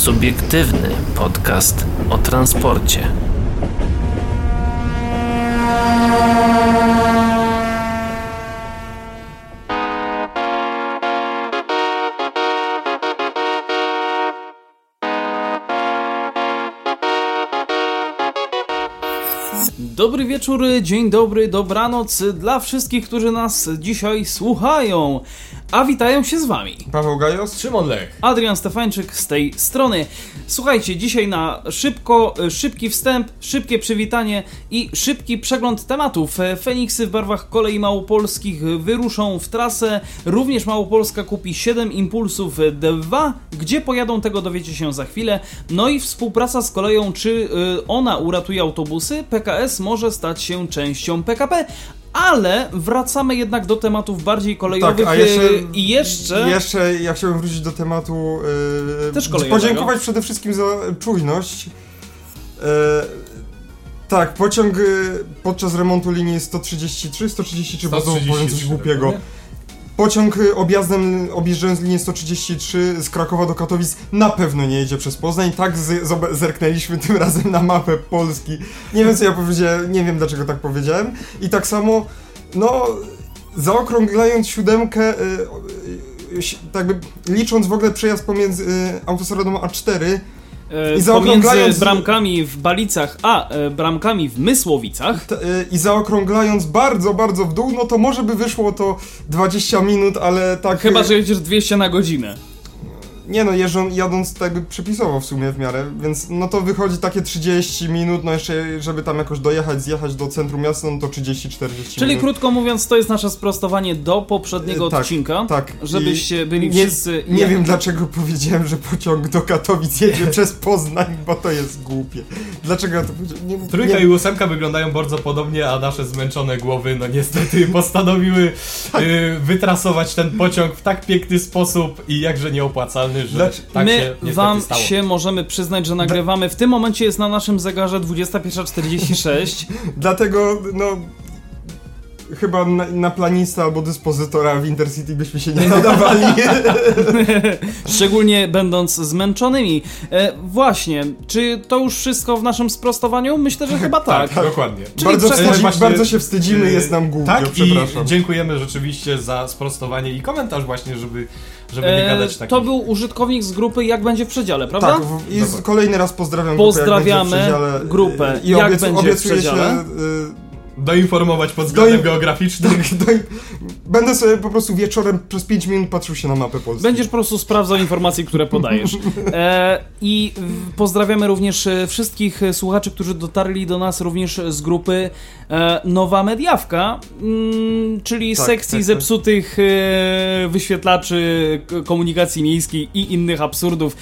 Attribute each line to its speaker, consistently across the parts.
Speaker 1: Subiektywny podcast o transporcie.
Speaker 2: Dobry wieczór, dzień dobry, dobranoc dla wszystkich, którzy nas dzisiaj słuchają. A witają się z wami.
Speaker 3: Paweł Gajos?
Speaker 4: Szymon Lech.
Speaker 2: Adrian Stefańczyk z tej strony. Słuchajcie, dzisiaj na szybko, szybki wstęp, szybkie przywitanie i szybki przegląd tematów. Feniksy w barwach kolei małopolskich wyruszą w trasę. Również Małopolska kupi 7 impulsów 2. Gdzie pojadą, tego dowiecie się za chwilę. No i współpraca z koleją, czy y, ona uratuje autobusy? PKS może stać się częścią PKP, ale wracamy jednak do tematów bardziej kolejowych
Speaker 3: Tak, a jeszcze-
Speaker 2: y, i jeszcze...
Speaker 3: Jeszcze ja chciałbym wrócić do tematu. Yy,
Speaker 2: Też kolejowego.
Speaker 3: Podziękować przede wszystkim za czujność. Yy, tak, pociąg yy, podczas remontu linii 133, 133, bo znowu powiem coś
Speaker 4: 133
Speaker 3: głupiego.
Speaker 4: dokładnie.
Speaker 3: Pociąg y, objazdem, objeżdżając linię 133 z Krakowa do Katowic na pewno nie jedzie przez Poznań. Tak z, zerknęliśmy tym razem na mapę Polski. Nie wiem co ja powiedziałem, nie wiem dlaczego tak powiedziałem. I tak samo, no, zaokrąglając siódemkę, y, y, tak licząc w ogóle przejazd pomiędzy autostradą A4,
Speaker 2: E,
Speaker 3: I zaokrąglając-
Speaker 2: pomiędzy bramkami w Balicach a e, bramkami w Mysłowicach.
Speaker 3: t, y, i zaokrąglając bardzo, bardzo w dół, no to może by wyszło to 20 minut, ale tak...
Speaker 2: Chyba, że jedziesz 200 na godzinę.
Speaker 3: Nie no, jeżdżą, jadąc tak by przepisowo w sumie w miarę, więc no to wychodzi takie 30 minut, no jeszcze żeby tam jakoś dojechać, zjechać do centrum miasta, no to 30-40
Speaker 2: Czyli
Speaker 3: minut.
Speaker 2: krótko mówiąc, to jest nasze sprostowanie do poprzedniego
Speaker 3: E, tak,
Speaker 2: odcinka.
Speaker 3: Tak.
Speaker 2: Żebyście
Speaker 3: I
Speaker 2: byli
Speaker 3: nie,
Speaker 2: wszyscy.
Speaker 3: Nie wiem dlaczego powiedziałem, że pociąg do Katowic jedzie przez Poznań, bo to jest głupie. Dlaczego ja to powiedziałem?
Speaker 4: Trójka
Speaker 3: nie,
Speaker 4: i ósemka wyglądają bardzo podobnie, a nasze zmęczone głowy, no niestety, postanowiły
Speaker 3: Tak.
Speaker 4: y, wytrasować ten pociąg w tak piękny sposób i jakże nieopłacalny, że
Speaker 3: Dlaczego-
Speaker 4: tak
Speaker 2: My
Speaker 4: się
Speaker 2: wam
Speaker 4: stało.
Speaker 2: się możemy przyznać, że nagrywamy. W tym momencie jest na naszym zegarze 21.46.
Speaker 3: Dlatego, no... Chyba na, na planista albo dyspozytora w Intercity byśmy się nie nadawali.
Speaker 2: Szczególnie będąc zmęczonymi. E, właśnie, czy to już wszystko w naszym sprostowaniu? Myślę, że chyba tak.
Speaker 4: Dokładnie.
Speaker 2: Czyli
Speaker 3: bardzo,
Speaker 2: przez-
Speaker 3: wstydzi,
Speaker 4: Właśnie,
Speaker 3: bardzo się wstydzimy, jest nam głupio,
Speaker 4: Tak,
Speaker 3: przepraszam.
Speaker 4: i dziękujemy rzeczywiście za sprostowanie i komentarz właśnie, żeby, żeby nie
Speaker 2: E,
Speaker 4: gadać tak.
Speaker 2: to był użytkownik z grupy Jak będzie w przedziale, prawda?
Speaker 3: Tak, w, i
Speaker 4: Dobra.
Speaker 3: kolejny raz pozdrawiam
Speaker 2: Pozdrawiamy
Speaker 3: grupę, jak będzie w przedziale,
Speaker 2: grupę,
Speaker 3: i
Speaker 2: jak będzie w
Speaker 3: obiecuję
Speaker 2: przedziale.
Speaker 3: Się, y,
Speaker 4: Doinformować pod względem
Speaker 3: Doin-
Speaker 4: geograficznym.
Speaker 3: tak, do, będę sobie po prostu wieczorem przez 5 minut patrzył się na mapę Polski.
Speaker 2: Będziesz po prostu sprawdzał informacje, które podajesz. E, I pozdrawiamy również e, wszystkich e, słuchaczy, którzy dotarli do nas również z grupy e, Nowa Mediawka, mm, czyli
Speaker 3: Tak,
Speaker 2: sekcji
Speaker 3: tak, tak.
Speaker 2: zepsutych e, wyświetlaczy komunikacji miejskiej i innych absurdów.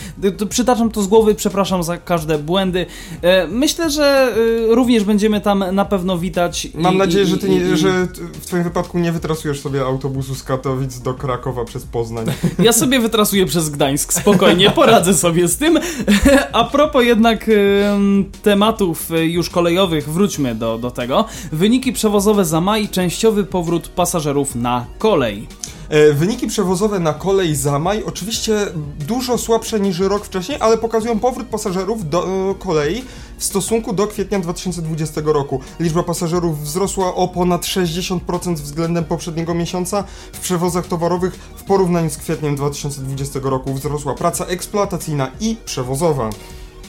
Speaker 2: Przytaczam to z głowy, przepraszam za każde błędy. E, myślę, że e, również będziemy tam na pewno witać. i-
Speaker 3: Mam nadzieję,
Speaker 2: i-
Speaker 3: że, ty
Speaker 2: i-
Speaker 3: nie,
Speaker 2: i-
Speaker 3: że w twoim wypadku nie wytrasujesz sobie autobusu z Katowic do Krakowa przez Poznań.
Speaker 2: Ja sobie wytrasuję przez Gdańsk, spokojnie, poradzę sobie z tym. A propos jednak em, tematów e, już kolejowych, wróćmy do, do tego. Wyniki przewozowe za maj, częściowy powrót pasażerów na kolej.
Speaker 3: E, Wyniki przewozowe na kolej za maj oczywiście dużo słabsze niż rok wcześniej, ale pokazują powrót pasażerów do e, kolei w stosunku do kwietnia 2020 roku. Liczba pasażerów wzrosła o ponad 60% względem poprzedniego miesiąca. W przewozach towarowych w porównaniu z kwietniem 2020 roku wzrosła praca eksploatacyjna i przewozowa.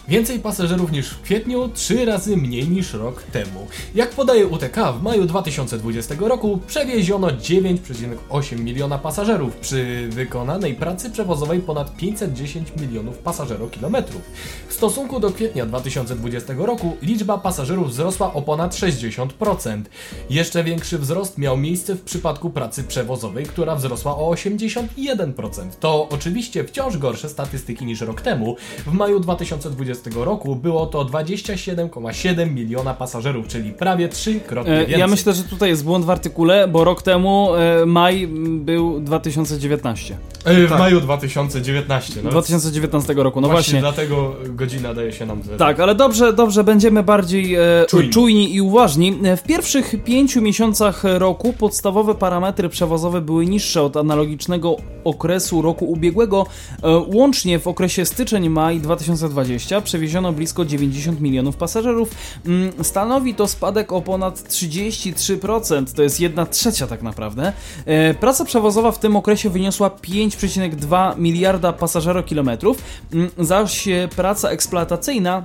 Speaker 4: Więcej pasażerów niż w kwietniu, trzy razy mniej niż rok temu. Jak podaje UTK, w maju 2020 roku przewieziono 9,8 miliona pasażerów przy wykonanej pracy przewozowej ponad 510 milionów pasażerokilometrów. W stosunku do kwietnia 2020 roku liczba pasażerów wzrosła o ponad 60%. Jeszcze większy wzrost miał miejsce w przypadku pracy przewozowej, która wzrosła o 81%. To oczywiście wciąż gorsze statystyki niż rok temu. W maju 2020 roku było to 27,7 miliona pasażerów, czyli prawie trzykrotnie
Speaker 2: E,
Speaker 4: więcej.
Speaker 2: Ja myślę, że tutaj jest błąd w artykule, bo rok temu e, maj był 2019.
Speaker 4: E, W
Speaker 3: Tak.
Speaker 4: maju 2019. Nawet
Speaker 2: 2019 roku, no właśnie.
Speaker 4: Dlatego godzina daje się nam.
Speaker 2: Tak, ale dobrze, dobrze, będziemy bardziej e,
Speaker 4: Czujni.
Speaker 2: czujni. i uważni. W pierwszych pięciu miesiącach roku podstawowe parametry przewozowe były niższe od analogicznego okresu roku ubiegłego. E, Łącznie w okresie styczeń-maj 2020 przewieziono blisko 90 milionów pasażerów. Mm, Stanowi to spadek o ponad 33%, to jest 1 trzecia tak naprawdę. E, Praca przewozowa w tym okresie wyniosła 5,2 miliarda pasażerokilometrów, mm, zaś e, praca eksploatacyjna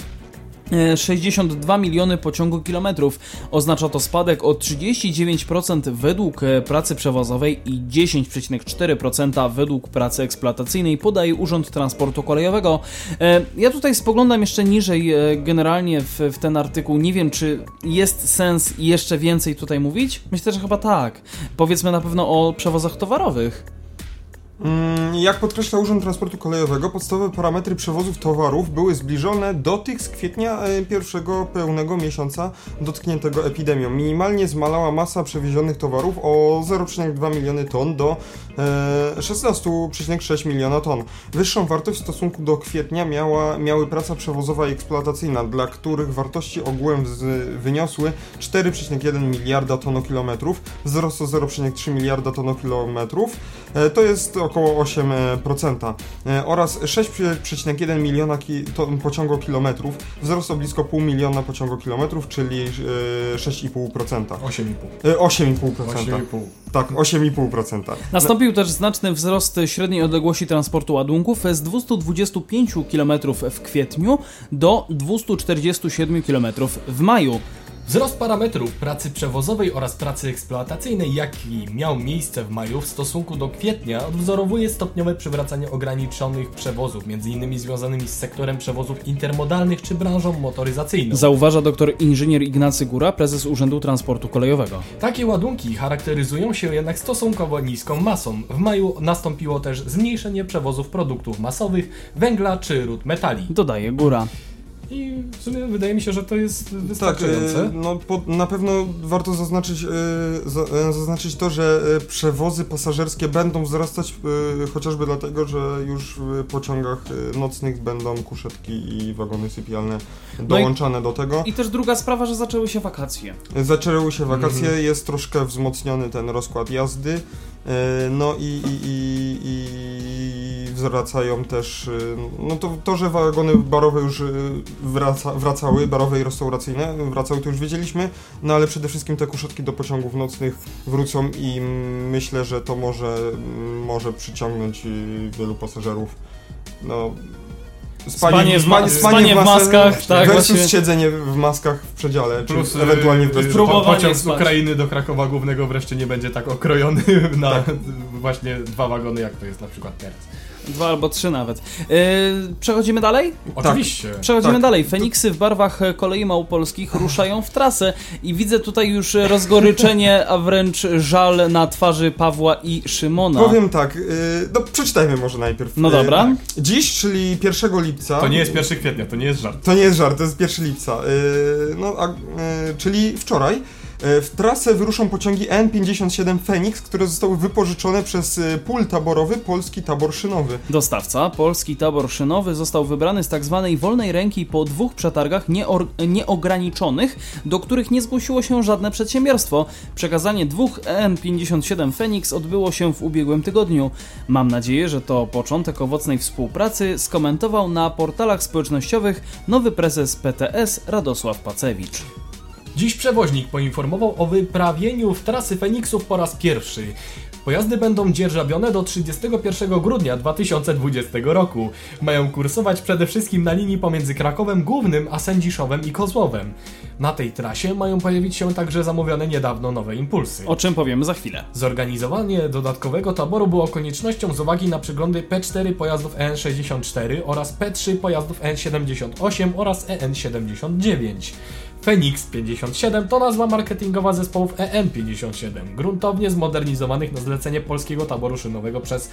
Speaker 2: 62 miliony pociągu-kilometrów. Oznacza to spadek o 39% według e, pracy przewozowej i 10,4% według pracy eksploatacyjnej, podaje Urząd Transportu Kolejowego. E, Ja tutaj spoglądam jeszcze niżej e, generalnie w, w ten artykuł. Nie wiem, czy jest sens jeszcze więcej tutaj mówić? Myślę, że chyba tak. Powiedzmy na pewno o przewozach towarowych.
Speaker 3: Mm, Jak podkreśla Urząd Transportu Kolejowego, podstawowe parametry przewozów towarów były zbliżone do tych z kwietnia e, pierwszego pełnego miesiąca dotkniętego epidemią. Minimalnie zmalała masa przewiezionych towarów o 0,2 miliony ton do e, 16,6 miliona ton. Wyższą wartość w stosunku do kwietnia miała, miały praca przewozowa i eksploatacyjna, dla których wartości ogółem wyniosły 4,1 miliarda tonokilometrów, wzrost o 0,3 miliarda tonokilometrów. E, To jest około 8% e, oraz 6,1 miliona ki- ton pociągokilometrów, wzrost o blisko pół miliona pociągokilometrów, czyli e, 6,5%.
Speaker 4: 8,5.
Speaker 3: E, 8,5%.
Speaker 4: 8,5.
Speaker 3: Tak, 8,5%.
Speaker 2: Nastąpił też znaczny wzrost średniej odległości transportu ładunków z 225 km w kwietniu do 247 km w maju.
Speaker 4: Wzrost parametrów pracy przewozowej oraz pracy eksploatacyjnej, jaki miał miejsce w maju w stosunku do kwietnia, odwzorowuje stopniowe przywracanie ograniczonych przewozów, m.in. związanymi z sektorem przewozów intermodalnych czy branżą motoryzacyjną.
Speaker 2: Zauważa dr inżynier Ignacy Góra, prezes Urzędu Transportu Kolejowego.
Speaker 4: Takie ładunki charakteryzują się jednak stosunkowo niską masą. W maju nastąpiło też zmniejszenie przewozów produktów masowych, węgla czy ród metali.
Speaker 2: Dodaje Góra.
Speaker 4: I w sumie wydaje mi się, że to jest
Speaker 3: Tak,
Speaker 4: wystarczające.
Speaker 3: e, no po, na pewno warto zaznaczyć, za, e, zaznaczyć to, że przewozy pasażerskie będą wzrastać chociażby dlatego, że już w pociągach nocnych będą kuszetki i wagony sypialne dołączane do tego.
Speaker 2: I też druga sprawa, że zaczęły się wakacje.
Speaker 3: Zaczęły się wakacje,
Speaker 4: Mhm.
Speaker 3: jest troszkę wzmocniony ten rozkład jazdy. E, No i, i, i, i wracają też. e, No to, to, że wagony barowe już e, wraca, wracały, barowe i restauracyjne, wracały, to już wiedzieliśmy, no ale przede wszystkim te kuszetki do pociągów nocnych wrócą i myślę, że to może, może przyciągnąć e, wielu pasażerów. No.
Speaker 2: Spanie w ma- spanie w maskach, tak,
Speaker 3: versus
Speaker 2: właśnie.
Speaker 3: siedzenie w maskach w przedziale,
Speaker 4: Plus
Speaker 3: czy ewentualnie w
Speaker 4: y.
Speaker 2: Próbowanie
Speaker 4: po, pociąg z
Speaker 2: spać.
Speaker 4: Ukrainy do Krakowa Głównego wreszcie nie będzie tak okrojony na
Speaker 3: Tak.
Speaker 4: właśnie dwa wagony, jak to jest na przykład teraz.
Speaker 2: Dwa albo trzy nawet. Yy, przechodzimy dalej?
Speaker 4: Oczywiście.
Speaker 2: Przechodzimy
Speaker 3: Tak.
Speaker 2: dalej. Feniksy w barwach e, kolei małopolskich ruszają w trasę i widzę tutaj już rozgoryczenie, a wręcz żal na twarzy Pawła i Szymona.
Speaker 3: Powiem tak, yy, no przeczytajmy może najpierw.
Speaker 2: No
Speaker 3: Yy,
Speaker 2: dobra.
Speaker 3: tak. Dziś, czyli 1 lipca.
Speaker 4: To nie jest 1 kwietnia, to nie jest żart.
Speaker 3: To nie jest żart, to jest 1 lipca. Yy, no, a, yy, czyli wczoraj. Yy, W trasę wyruszą pociągi N57 Phoenix, które zostały wypożyczone przez yy, pól taborowy Polski Tabor Szynowy.
Speaker 2: Dostawca, polski tabor szynowy, został wybrany z tak zwanej wolnej ręki po dwóch przetargach nieograniczonych, do których nie zgłosiło się żadne przedsiębiorstwo. Przekazanie dwóch EN57 Phoenix odbyło się w ubiegłym tygodniu. Mam nadzieję, że to początek owocnej współpracy, skomentował na portalach społecznościowych nowy prezes PTS Radosław Pacewicz.
Speaker 4: Dziś przewoźnik poinformował o wyprawieniu w trasy Feniksów po raz pierwszy. Pojazdy będą dzierżawione do 31 grudnia 2020 roku. Mają kursować przede wszystkim na linii pomiędzy Krakowem Głównym a Sędziszowem i Kozłowem. Na tej trasie mają pojawić się także zamówione niedawno nowe impulsy.
Speaker 2: O czym powiemy za chwilę.
Speaker 4: Zorganizowanie dodatkowego taboru było koniecznością z uwagi na przeglądy P4 pojazdów EN64 oraz P3 pojazdów EN78 oraz E EN79. Phoenix 57 to nazwa marketingowa zespołów EN57, gruntownie zmodernizowanych na zlecenie polskiego taboru szynowego przez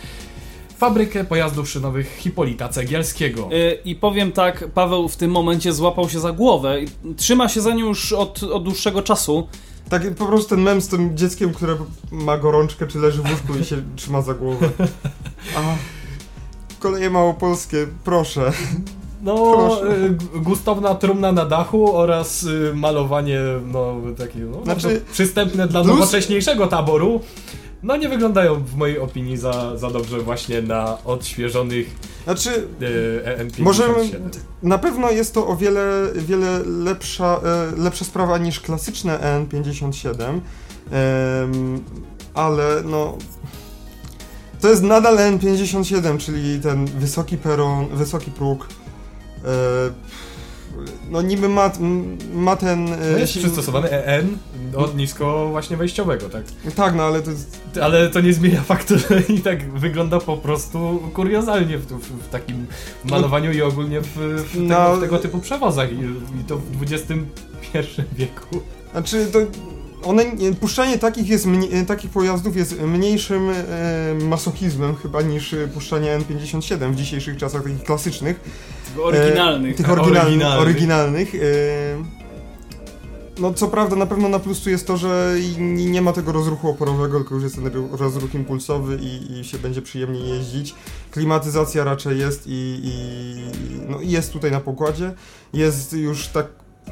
Speaker 4: fabrykę pojazdów szynowych Hipolita Cegielskiego.
Speaker 2: Yy, I powiem tak, Paweł w tym momencie złapał się za głowę. i Trzyma się za nią już od, od dłuższego czasu.
Speaker 3: Tak po prostu ten mem z tym dzieckiem, które ma gorączkę, czy leży w łóżku i się trzyma za głowę. A, koleje małopolskie, proszę.
Speaker 4: No,
Speaker 3: Proszę.
Speaker 4: g- gustowna trumna na dachu oraz y, malowanie, no, takie, no,
Speaker 3: Znaczy,
Speaker 4: bardzo przystępne dla
Speaker 3: plus-
Speaker 4: nowocześniejszego taboru. no nie wyglądają w mojej opinii za, za dobrze właśnie na odświeżonych
Speaker 3: Znaczy,
Speaker 4: e, EN57.
Speaker 3: Możemy, na pewno jest to o wiele, wiele lepsza, e, lepsza sprawa niż klasyczne EN57, em, ale no... To jest nadal EN57, czyli ten wysoki peron, wysoki próg. E, no niby ma, ma ten... e,
Speaker 4: No jest przystosowany EN od nisko właśnie wejściowego, tak?
Speaker 3: Tak, no ale to.
Speaker 4: Ale to nie zmienia faktu, że i tak wygląda po prostu kuriozalnie w, w, w takim malowaniu i ogólnie w, w, tego,
Speaker 3: No.
Speaker 4: w tego typu przewozach i, i to w XXI wieku.
Speaker 3: Znaczy, to one, nie- puszczanie takich, jest mnie, takich pojazdów jest mniejszym e, masochizmem chyba niż e, puszczanie N57 w dzisiejszych czasach takich klasycznych.
Speaker 2: Tych oryginalnych.
Speaker 3: E, tych oryginalnych.
Speaker 4: Oryginalnych.
Speaker 3: oryginalnych e, no co prawda na pewno na plus tu jest to, że nie ma tego rozruchu oporowego, tylko już jest ten ro- rozruch impulsowy i, i się będzie przyjemniej jeździć. Klimatyzacja raczej jest i, i no, i jest tutaj na pokładzie. Jest już tak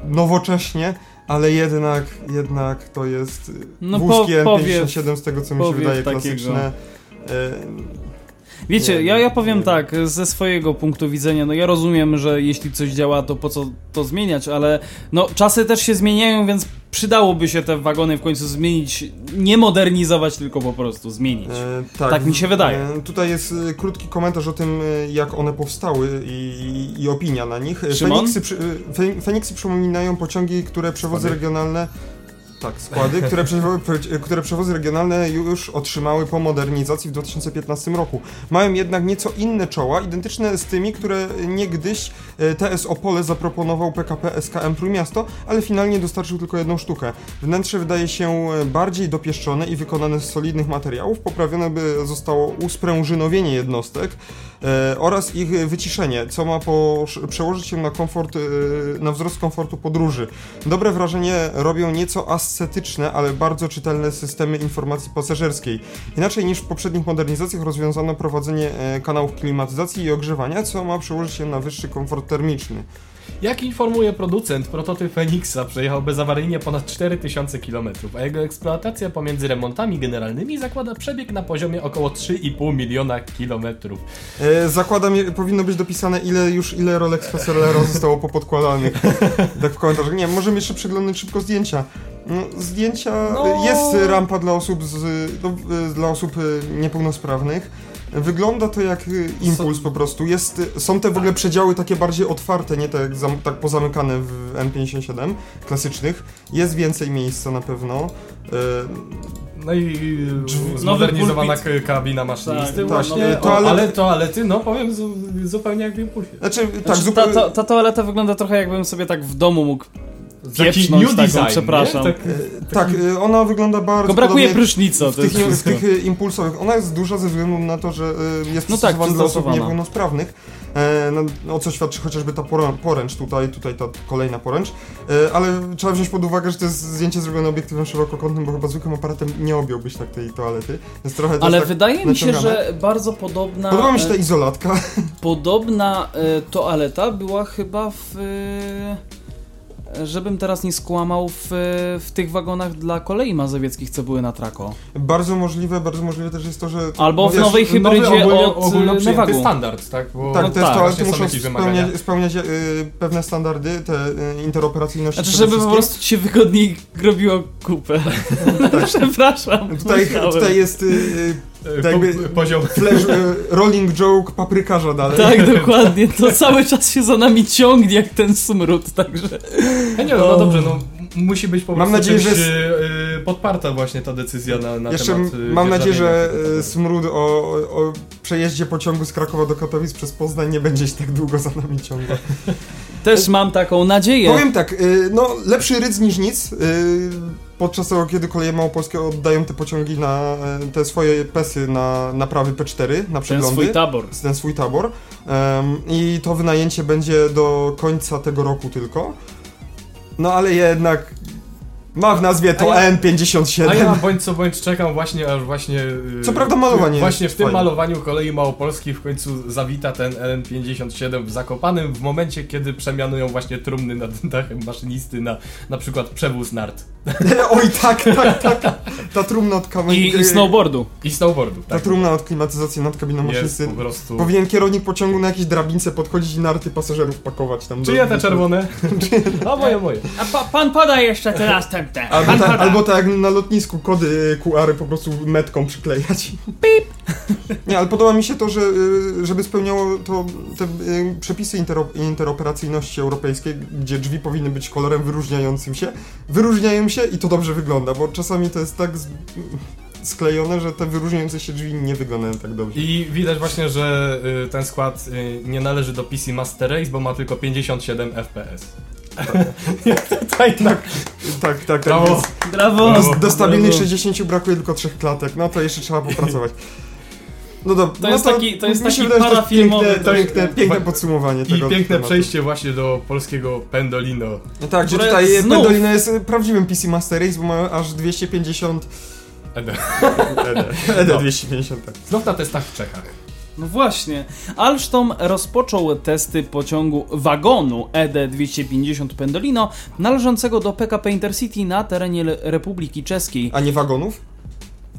Speaker 3: nowocześnie, ale jednak, jednak to jest
Speaker 2: No,
Speaker 3: wózki
Speaker 2: po- powiew-
Speaker 3: N57 z tego co mi się wydaje
Speaker 2: takiego.
Speaker 3: klasyczne. E,
Speaker 2: Wiecie,
Speaker 3: Nie,
Speaker 2: ja, ja
Speaker 3: nie
Speaker 2: powiem
Speaker 3: wiem.
Speaker 2: tak, ze swojego punktu widzenia, no ja rozumiem, że jeśli coś działa, to po co to zmieniać, ale no czasy też się zmieniają, więc przydałoby się te wagony w końcu zmienić, nie modernizować, tylko po prostu zmienić.
Speaker 3: E,
Speaker 2: Tak mi się wydaje.
Speaker 3: E, tutaj jest e, krótki komentarz o tym, e, jak one powstały i, i opinia na nich. E,
Speaker 2: Szymon?
Speaker 3: Feniksy, przy, e, Fe- Feniksy przypominają pociągi, które przewozy regionalne. Tak, składy, które, przewo- pre- które przewozy regionalne już otrzymały po modernizacji w 2015 roku. Mają jednak nieco inne czoła, identyczne z tymi, które niegdyś e, TS Opole zaproponował PKP SKM Trójmiasto, ale finalnie dostarczył tylko jedną sztukę. Wnętrze wydaje się e, bardziej dopieszczone i wykonane z solidnych materiałów. Poprawione by zostało usprężynowienie jednostek e, oraz ich wyciszenie, co ma przełożyć się na komfort, na wzrost komfortu podróży. Dobre wrażenie robią nieco ascetyczne, ale bardzo czytelne systemy informacji pasażerskiej. Inaczej niż w poprzednich modernizacjach rozwiązano prowadzenie e, kanałów klimatyzacji i ogrzewania, co ma przełożyć się na wyższy komfort termiczny.
Speaker 4: Jak informuje producent, prototyp Fenixa przejechał bezawaryjnie ponad 4000 km, a jego eksploatacja pomiędzy remontami generalnymi zakłada przebieg na poziomie około 3,5 miliona kilometrów.
Speaker 3: E, zakładam, powinno być dopisane, ile już ile Rolex Facerlero zostało popodkładanych. tak w komentarzach. Nie, możemy jeszcze przeglądać szybko zdjęcia. No, zdjęcia,
Speaker 4: No.
Speaker 3: jest rampa dla osób, z, no, e, dla osób e, niepełnosprawnych. Wygląda to jak e, impuls po prostu. Jest, są te w ogóle przedziały takie bardziej otwarte, nie tak, zam, tak pozamykane w N57 klasycznych. Jest więcej miejsca na pewno. E,
Speaker 4: No i zmodernizowana k- kabina maszynisty
Speaker 2: Tak,
Speaker 4: właśnie,
Speaker 3: tak,
Speaker 4: o,
Speaker 3: toalet-
Speaker 4: ale toalety, no powiem zu, zupełnie jak w impulsie.
Speaker 3: znaczy, tak,
Speaker 2: Znaczy, ta,
Speaker 3: zupełnie...
Speaker 2: ta, ta toaleta wygląda trochę jakbym sobie tak w domu mógł pieprznąć
Speaker 4: new
Speaker 2: taką,
Speaker 4: design,
Speaker 2: przepraszam.
Speaker 4: Tak,
Speaker 3: Tak, y, ona wygląda bardzo
Speaker 2: Tylko brakuje prysznica,
Speaker 3: w
Speaker 2: to
Speaker 3: tych,
Speaker 2: jest
Speaker 3: w tych y, impulsowych. Ona jest duża ze względu na to, że jest
Speaker 2: No tak,
Speaker 3: dla osób niepełnosprawnych. E, no, o co świadczy chociażby ta porę- poręcz tutaj, tutaj ta kolejna poręcz. E, ale trzeba wziąć pod uwagę, że to jest zdjęcie zrobione obiektywem szerokokątnym, bo chyba zwykłym aparatem nie objąłbyś tak tej toalety. Więc trochę to
Speaker 2: Ale
Speaker 3: jest tak
Speaker 2: wydaje mi się, że bardzo podobna,
Speaker 3: Podoba mi się ta
Speaker 2: e,
Speaker 3: izolatka.
Speaker 2: podobna e, toaleta była chyba w... E, żebym teraz nie skłamał, w, w tych wagonach dla kolei mazowieckich, co były na Trako.
Speaker 3: bardzo możliwe, bardzo możliwe też jest to, że...
Speaker 2: Albo w
Speaker 3: wiesz,
Speaker 2: nowej hybrydzie
Speaker 4: nowy
Speaker 2: od
Speaker 4: ogólno
Speaker 2: e,
Speaker 4: przyjęty
Speaker 2: Nevagu.
Speaker 4: standard, tak? Bo
Speaker 3: Tak,
Speaker 2: No
Speaker 3: te
Speaker 2: tak,
Speaker 3: toalety muszą spełniać, spełniać y, pewne standardy, te y, interoperacyjności
Speaker 2: Znaczy,
Speaker 3: przede
Speaker 2: żeby po prostu się wygodniej robiło kupę. Przepraszam.
Speaker 3: Tutaj, tutaj jest y, y,
Speaker 4: E,
Speaker 3: tak
Speaker 4: po,
Speaker 3: jakby-
Speaker 4: poziom
Speaker 3: flash, y, rolling joke paprykarza dalej.
Speaker 2: Tak, dokładnie. To cały czas się za nami ciągnie jak ten smród, także...
Speaker 4: Ja nie, no, no dobrze, no musi być po
Speaker 3: Mam
Speaker 4: prostu
Speaker 3: nadzieję, że
Speaker 4: e, e, podparta właśnie ta decyzja na, na
Speaker 3: Jeszcze
Speaker 4: temat... e,
Speaker 3: mam nadzieję, że smród o, o przejeździe pociągu z Krakowa do Katowic przez Poznań nie będzie się tak długo za nami ciągał.
Speaker 2: Też mam taką nadzieję.
Speaker 3: Powiem tak, no lepszy rydz niż nic. Podczas tego, kiedy koleje małopolskie oddają te pociągi na y, te swoje pesy na naprawy P4, na
Speaker 2: ten
Speaker 3: przeglądy.
Speaker 2: swój tabor.
Speaker 3: ten swój tabor. Em, I to wynajęcie będzie do końca tego roku tylko. No ale jednak Ma w nazwie to
Speaker 4: A ja-
Speaker 3: N57.
Speaker 4: A ja bądź co bądź czekam właśnie, aż właśnie... yy,
Speaker 3: Co prawda malowanie
Speaker 4: Właśnie
Speaker 3: jest
Speaker 4: w tym
Speaker 3: fajne.
Speaker 4: malowaniu kolei małopolskiej w końcu zawita ten LN57 w Zakopanym w momencie, kiedy przemianują właśnie trumny nad dachem maszynisty na na przykład przewóz nart
Speaker 3: Oj, tak, tak, tak. Ta trumna od kamery.
Speaker 2: I, i snowboardu.
Speaker 4: i snowboardów,
Speaker 3: Ta
Speaker 4: tak?
Speaker 3: trumna od klimatyzacji nad kabiną
Speaker 4: Jest
Speaker 3: maszysty.
Speaker 4: po prostu...
Speaker 3: Powinien kierownik pociągu na jakieś drabince podchodzić i narty pasażerów pakować tam.
Speaker 4: Czyje
Speaker 3: do-
Speaker 4: te czerwone? A moje, moje.
Speaker 2: A pa, pan poda jeszcze te.
Speaker 3: Albo, tak,
Speaker 2: poda.
Speaker 3: albo tak jak na lotnisku kody QR po prostu metką przyklejać. Pip! Nie, ale podoba mi się to, że y, żeby spełniało to te y, przepisy intero, interoperacyjności europejskiej, gdzie drzwi powinny być kolorem wyróżniającym się, wyróżniają się i to dobrze wygląda, bo czasami to jest tak z, sklejone, że te wyróżniające się drzwi nie wyglądają tak dobrze.
Speaker 4: I widać właśnie, że y, ten skład y, nie należy do PC Master Race, bo ma tylko 57 FPS. Tutaj tak.
Speaker 3: Tak, tak, tak.
Speaker 4: Brawo.
Speaker 3: Więc
Speaker 2: Brawo.
Speaker 3: Do, do stabilnych
Speaker 2: Brawo.
Speaker 3: 60 brakuje tylko trzech klatek, no to jeszcze trzeba popracować. No dobra, no
Speaker 2: jest taki- to jest taki
Speaker 3: wydaje,
Speaker 2: parafilmowy
Speaker 3: piękne,
Speaker 2: dość-
Speaker 3: piękne, piękne podsumowanie
Speaker 4: I
Speaker 3: tego
Speaker 4: piękne
Speaker 3: tematu.
Speaker 4: przejście właśnie do polskiego Pendolino.
Speaker 3: No tak, że tutaj
Speaker 2: znów-
Speaker 3: Pendolino jest e, prawdziwym PC Master Race, bo ma aż 250...
Speaker 4: Ede.
Speaker 3: ED, ED
Speaker 4: No.
Speaker 3: 250, tak.
Speaker 4: Znów na testach w Czechach.
Speaker 2: No właśnie. Alstom rozpoczął testy pociągu wagonu E ED250 Pendolino należącego do PKP Intercity na terenie Republiki Czeskiej.
Speaker 3: A nie wagonów?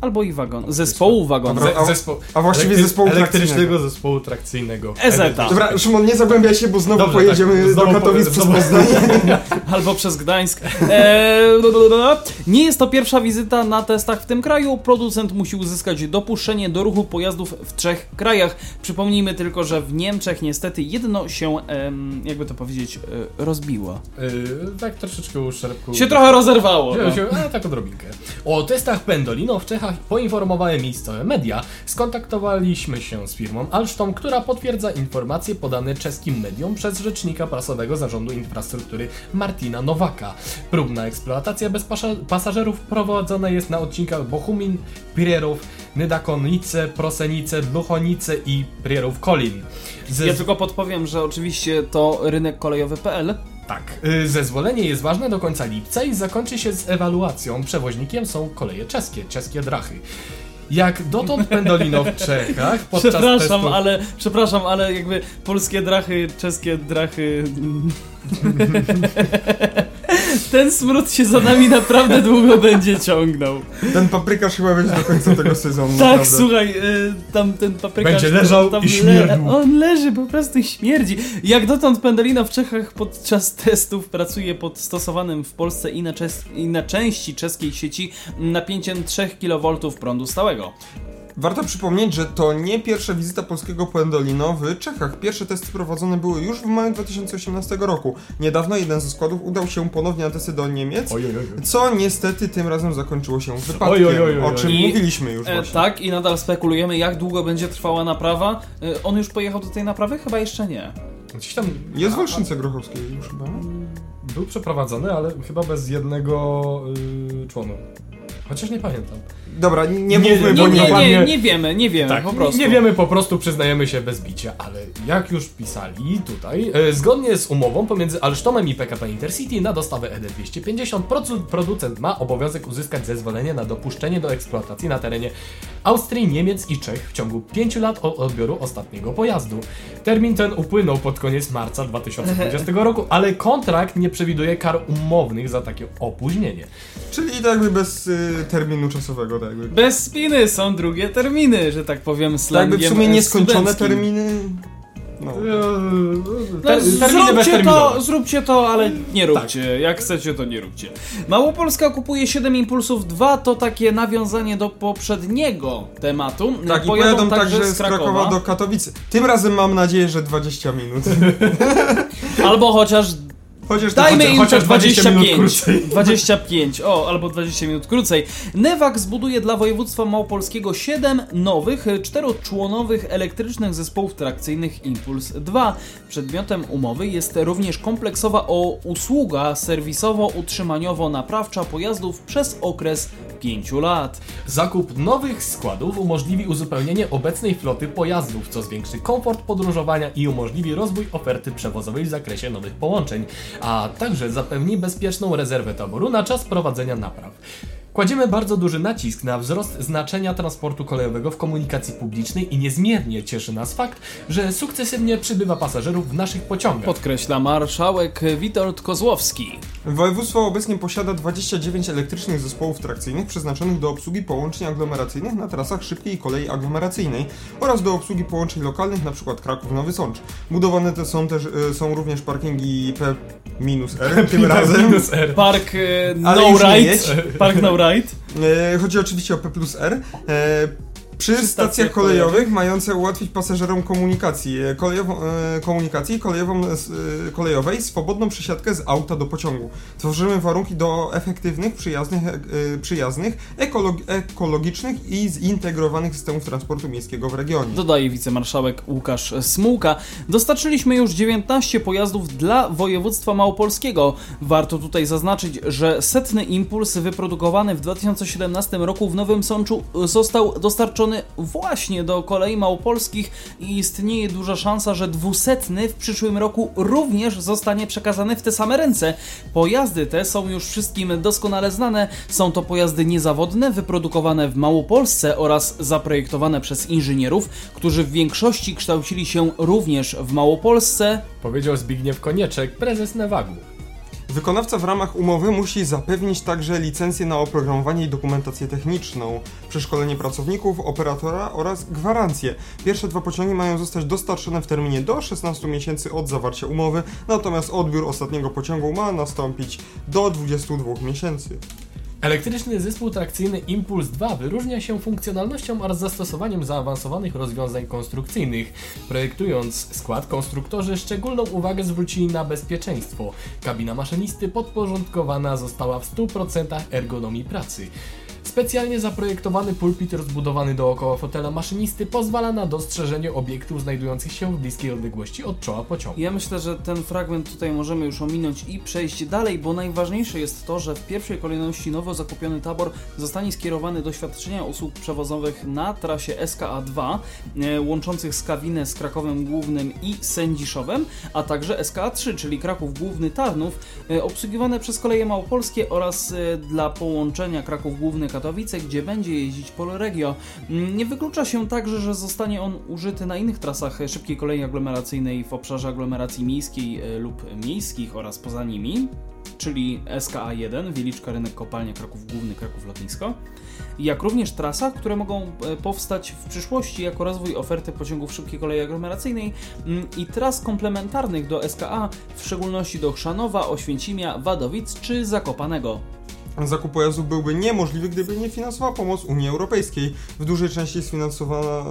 Speaker 2: Albo i wagon. Zespołu wagonu.
Speaker 3: Dobra. A-
Speaker 4: Ze, zespo...
Speaker 3: A właściwie
Speaker 4: elektry-
Speaker 3: zespołu
Speaker 4: elektrycznego zespołu trakcyjnego.
Speaker 2: EZ-a.
Speaker 3: Dobra, Szymon, nie zagłębiaj się, bo znowu
Speaker 4: Dobrze,
Speaker 3: pojedziemy
Speaker 4: tak. Znowu
Speaker 3: do Katowic
Speaker 4: po-
Speaker 3: przez Poznań.
Speaker 2: Albo przez Gdańsk. Eee, nie jest to pierwsza wizyta na testach w tym kraju. Producent musi uzyskać dopuszczenie do ruchu pojazdów w trzech krajach. Przypomnijmy tylko, że w Niemczech niestety jedno się, em, jakby to powiedzieć, e, rozbiło.
Speaker 4: Yy, tak troszeczkę uszczerbku.
Speaker 2: Się trochę rozerwało. No.
Speaker 4: się, a tak odrobinkę. O testach Pendolino w Czechach poinformowały miejscowe media. Skontaktowaliśmy się z firmą Alstom, która potwierdza informacje podane czeskim mediom przez rzecznika prasowego Zarządu Infrastruktury Martina Nowaka. Próbna eksploatacja bez pasażerów prowadzona jest na odcinkach Bochumin, Pirierów, Nydakonice, Prosenice, Bluchonice i Pirierów-Kolin. Ze-
Speaker 2: Ja tylko podpowiem, że oczywiście to rynek kolejowy.pl.
Speaker 4: Tak. Y, Zezwolenie jest ważne do końca lipca i zakończy się z ewaluacją. Przewoźnikiem są koleje czeskie, czeskie drachy. Jak dotąd Pendolino w Czechach podczas
Speaker 2: Przepraszam,
Speaker 4: testu...
Speaker 2: ale przepraszam, ale jakby polskie drachy, czeskie drachy. Ten smród się za nami naprawdę długo będzie ciągnął.
Speaker 3: Ten paprykarz chyba będzie do końca tego sezonu.
Speaker 2: Tak,
Speaker 3: naprawdę.
Speaker 2: słuchaj, y, tam ten paprykarz...
Speaker 4: Będzie leżał
Speaker 2: tam
Speaker 4: i śmierdził.
Speaker 2: on leży, po prostu i śmierdzi. Jak dotąd Pendolino w Czechach podczas testów pracuje pod stosowanym w Polsce i na, i na części czeskiej sieci napięciem 3 kV prądu stałego.
Speaker 3: Warto przypomnieć, że to nie pierwsza wizyta polskiego Pendolino w Czechach. Pierwsze testy prowadzone były już w maju 2018 roku. Niedawno jeden ze składów udał się ponownie na testy do Niemiec,
Speaker 4: Oj, oj, oj.
Speaker 3: co niestety tym razem zakończyło się wypadkiem,
Speaker 4: Oj, oj, oj, oj,
Speaker 3: o czym
Speaker 2: oj.
Speaker 3: mówiliśmy już
Speaker 2: E,
Speaker 3: właśnie.
Speaker 2: tak, i nadal spekulujemy, jak długo będzie trwała naprawa. E, on już pojechał do tej naprawy? Chyba jeszcze nie.
Speaker 4: Gdzieś tam
Speaker 3: Jest w Olszynce Grochowskiej już chyba.
Speaker 4: a- Był przeprowadzony, ale chyba bez jednego y, członu. Chociaż nie pamiętam.
Speaker 3: Dobra, nie, mówmy,
Speaker 2: Nie,
Speaker 3: bo
Speaker 2: nie,
Speaker 3: nie,
Speaker 2: nie, wiemy, nie wiemy,
Speaker 4: Tak,
Speaker 2: po prostu.
Speaker 4: nie wiemy, po prostu przyznajemy się bez bicia, ale jak już pisali tutaj, e, zgodnie z umową pomiędzy Alstomem i PKP Intercity na dostawę E ED250 produ- producent ma obowiązek uzyskać zezwolenie na dopuszczenie do eksploatacji na terenie Austrii, Niemiec i Czech w ciągu 5 lat od odbioru ostatniego pojazdu. Termin ten upłynął pod koniec marca 2020 roku, ale kontrakt nie przewiduje kar umownych za takie opóźnienie.
Speaker 3: Czyli tak jakby bez y, terminu czasowego, tak jakby.
Speaker 2: Bez spiny są drugie terminy, że tak powiem
Speaker 3: Tak
Speaker 2: slangiem
Speaker 3: jakby w sumie nieskończone
Speaker 2: studenckim.
Speaker 3: terminy. No.
Speaker 2: No,
Speaker 4: Ter- terminy
Speaker 2: zróbcie to, zróbcie to, ale nie róbcie. Jak chcecie, to nie róbcie. Małopolska kupuje 7 impulsów 2, to takie nawiązanie do poprzedniego tematu.
Speaker 3: Tak, i
Speaker 2: Pojadą
Speaker 3: pojadą także z Krakowa do Katowic. Tym razem mam nadzieję, że 20 minut.
Speaker 2: Albo chociaż
Speaker 3: Chociaż
Speaker 2: Dajmy
Speaker 3: chociaż-
Speaker 2: im
Speaker 4: chociaż
Speaker 2: to
Speaker 4: 20 minut
Speaker 2: 25.
Speaker 4: krócej.
Speaker 2: 25, o, albo 20 minut krócej. Newak zbuduje dla województwa małopolskiego 7 nowych, czteroczłonowych elektrycznych zespołów trakcyjnych Impuls 2. Przedmiotem umowy jest również kompleksowa o usługa serwisowo-utrzymaniowo-naprawcza pojazdów przez okres 5 lat.
Speaker 4: Zakup nowych składów umożliwi uzupełnienie obecnej floty pojazdów, co zwiększy komfort podróżowania i umożliwi rozwój oferty przewozowej w zakresie nowych połączeń. A także zapewni bezpieczną rezerwę taboru na czas prowadzenia napraw. Kładziemy bardzo duży nacisk na wzrost znaczenia transportu kolejowego w komunikacji publicznej i niezmiernie cieszy nas fakt, że sukcesywnie przybywa pasażerów w naszych pociągach.
Speaker 2: Podkreśla marszałek Witold Kozłowski.
Speaker 3: Województwo obecnie posiada 29 elektrycznych zespołów trakcyjnych przeznaczonych do obsługi połączeń aglomeracyjnych na trasach szybkiej kolei aglomeracyjnej oraz do obsługi połączeń lokalnych, np. Kraków-Nowy Sącz. Budowane te są też e, są również parkingi P-R tym razem.
Speaker 4: Minus R.
Speaker 2: Park e, No
Speaker 3: nie
Speaker 2: Ride.
Speaker 3: jedź.
Speaker 2: Park No Ride.
Speaker 3: E, chodzi oczywiście o P plus R. E, przy
Speaker 2: stacjach
Speaker 3: stacjach kolejowych mające ułatwić pasażerom komunikacji, e, kolejową, e, komunikacji kolejową, e, kolejowej swobodną przesiadkę z auta do pociągu. Tworzymy warunki do efektywnych, przyjaznych, e, przyjaznych ekolog- ekologicznych i zintegrowanych systemów transportu miejskiego w regionie.
Speaker 2: Dodaje wicemarszałek Łukasz Smułka. Dostarczyliśmy już 19 pojazdów dla województwa małopolskiego. Warto tutaj zaznaczyć, że setny impuls wyprodukowany w 2017 roku w Nowym Sączu został dostarczony właśnie do kolei małopolskich i istnieje duża szansa, że dwusetny w przyszłym roku również zostanie przekazany w te same ręce. Pojazdy te są już wszystkim doskonale znane. Są to pojazdy niezawodne, wyprodukowane w Małopolsce oraz zaprojektowane przez inżynierów, którzy w większości kształcili się również w Małopolsce.
Speaker 4: Powiedział Zbigniew Konieczek, prezes Newagu.
Speaker 3: Wykonawca w ramach umowy musi zapewnić także licencję na oprogramowanie i dokumentację techniczną, przeszkolenie pracowników, operatora oraz gwarancję. Pierwsze dwa pociągi mają zostać dostarczone w terminie do 16 miesięcy od zawarcia umowy, natomiast odbiór ostatniego pociągu ma nastąpić do 22 miesięcy.
Speaker 4: Elektryczny zespół trakcyjny Impuls 2 wyróżnia się funkcjonalnością oraz zastosowaniem zaawansowanych rozwiązań konstrukcyjnych. Projektując skład, konstruktorzy szczególną uwagę zwrócili na bezpieczeństwo. Kabina maszynisty podporządkowana została w 100% ergonomii pracy. Specjalnie zaprojektowany pulpit rozbudowany dookoła fotela maszynisty pozwala na dostrzeżenie obiektów znajdujących się w bliskiej odległości od czoła pociągu.
Speaker 2: Ja myślę, że ten fragment tutaj możemy już ominąć i przejść dalej, bo najważniejsze jest to, że w pierwszej kolejności nowo zakupiony tabor zostanie skierowany do świadczenia usług przewozowych na trasie SKA2, e, łączących Skawinę z Krakowem Głównym i Sędziszowem, a także SKA3, czyli Kraków Główny Tarnów, e, obsługiwane przez koleje małopolskie oraz e, dla połączenia Kraków Główny Katowice, gdzie będzie jeździć Polregio. Mm, Nie wyklucza się także, że zostanie on użyty na innych trasach szybkiej kolei aglomeracyjnej w obszarze aglomeracji miejskiej e, lub miejskich oraz poza nimi, czyli SKA1, Wieliczka, Rynek Kopalnia, Kraków Główny, Kraków Lotnisko, jak również trasach, które mogą e, powstać w przyszłości jako rozwój oferty pociągów szybkiej kolei aglomeracyjnej mm, i tras komplementarnych do SKA, w szczególności do Chrzanowa, Oświęcimia, Wadowic czy Zakopanego.
Speaker 3: Zakup pojazdów byłby niemożliwy, gdyby nie finansowała pomoc Unii Europejskiej. W dużej części sfinansowana,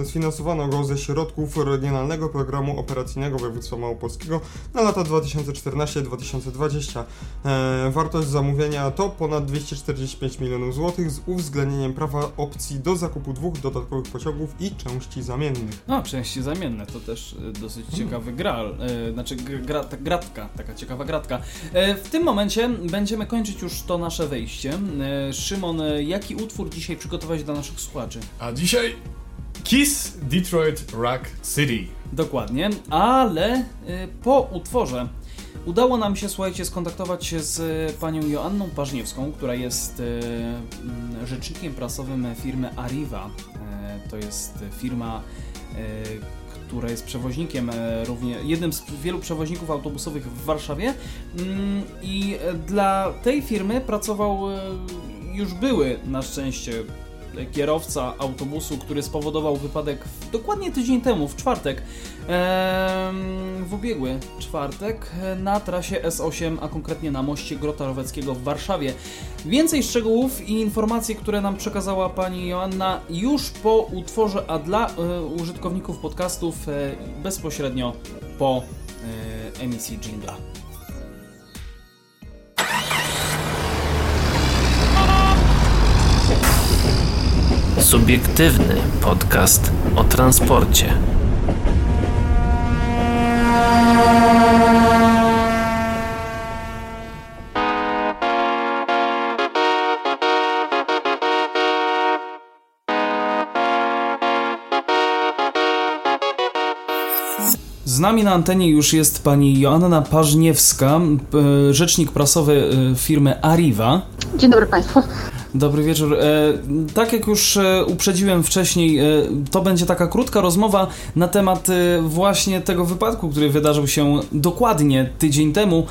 Speaker 3: e, sfinansowano go ze środków Regionalnego Programu Operacyjnego Województwa Małopolskiego na lata 2014-2020. E, wartość zamówienia to ponad 245 milionów złotych z uwzględnieniem prawa opcji do zakupu dwóch dodatkowych pociągów i części zamiennych.
Speaker 2: No, części zamienne to też e, dosyć ciekawy gral, e, znaczy gr- gra, gratka, taka ciekawa gratka. E, w tym momencie będziemy kończyć już to nasze wejście. E, Szymon, e, jaki utwór dzisiaj przygotować dla naszych słuchaczy?
Speaker 4: A dzisiaj Kiss Detroit Rock City.
Speaker 2: Dokładnie, ale e, po utworze udało nam się, słuchajcie, skontaktować się z panią Joanną Pażniewską, która jest e, mm, rzecznikiem prasowym firmy Arriva. E, To jest firma, e, która jest przewoźnikiem, e, równie, jednym z wielu przewoźników autobusowych w Warszawie. Mm, I e, dla tej firmy pracował e, już były na szczęście kierowca autobusu, który spowodował wypadek w, dokładnie tydzień temu, w czwartek, w ubiegły czwartek, na trasie S8, a konkretnie na moście Grota Roweckiego w Warszawie. Więcej szczegółów i informacji, które nam przekazała pani Joanna już po utworze, a dla e, użytkowników podcastów e, bezpośrednio po e, emisji jingla.
Speaker 1: Subiektywny podcast o transporcie.
Speaker 2: Z nami na antenie już jest pani Joanna Pażniewska, rzecznik prasowy firmy Arriva.
Speaker 5: Dzień dobry Państwu.
Speaker 2: Dobry wieczór. E, tak jak już e, uprzedziłem wcześniej, e, to będzie taka krótka rozmowa na temat właśnie tego wypadku, który wydarzył się dokładnie tydzień temu.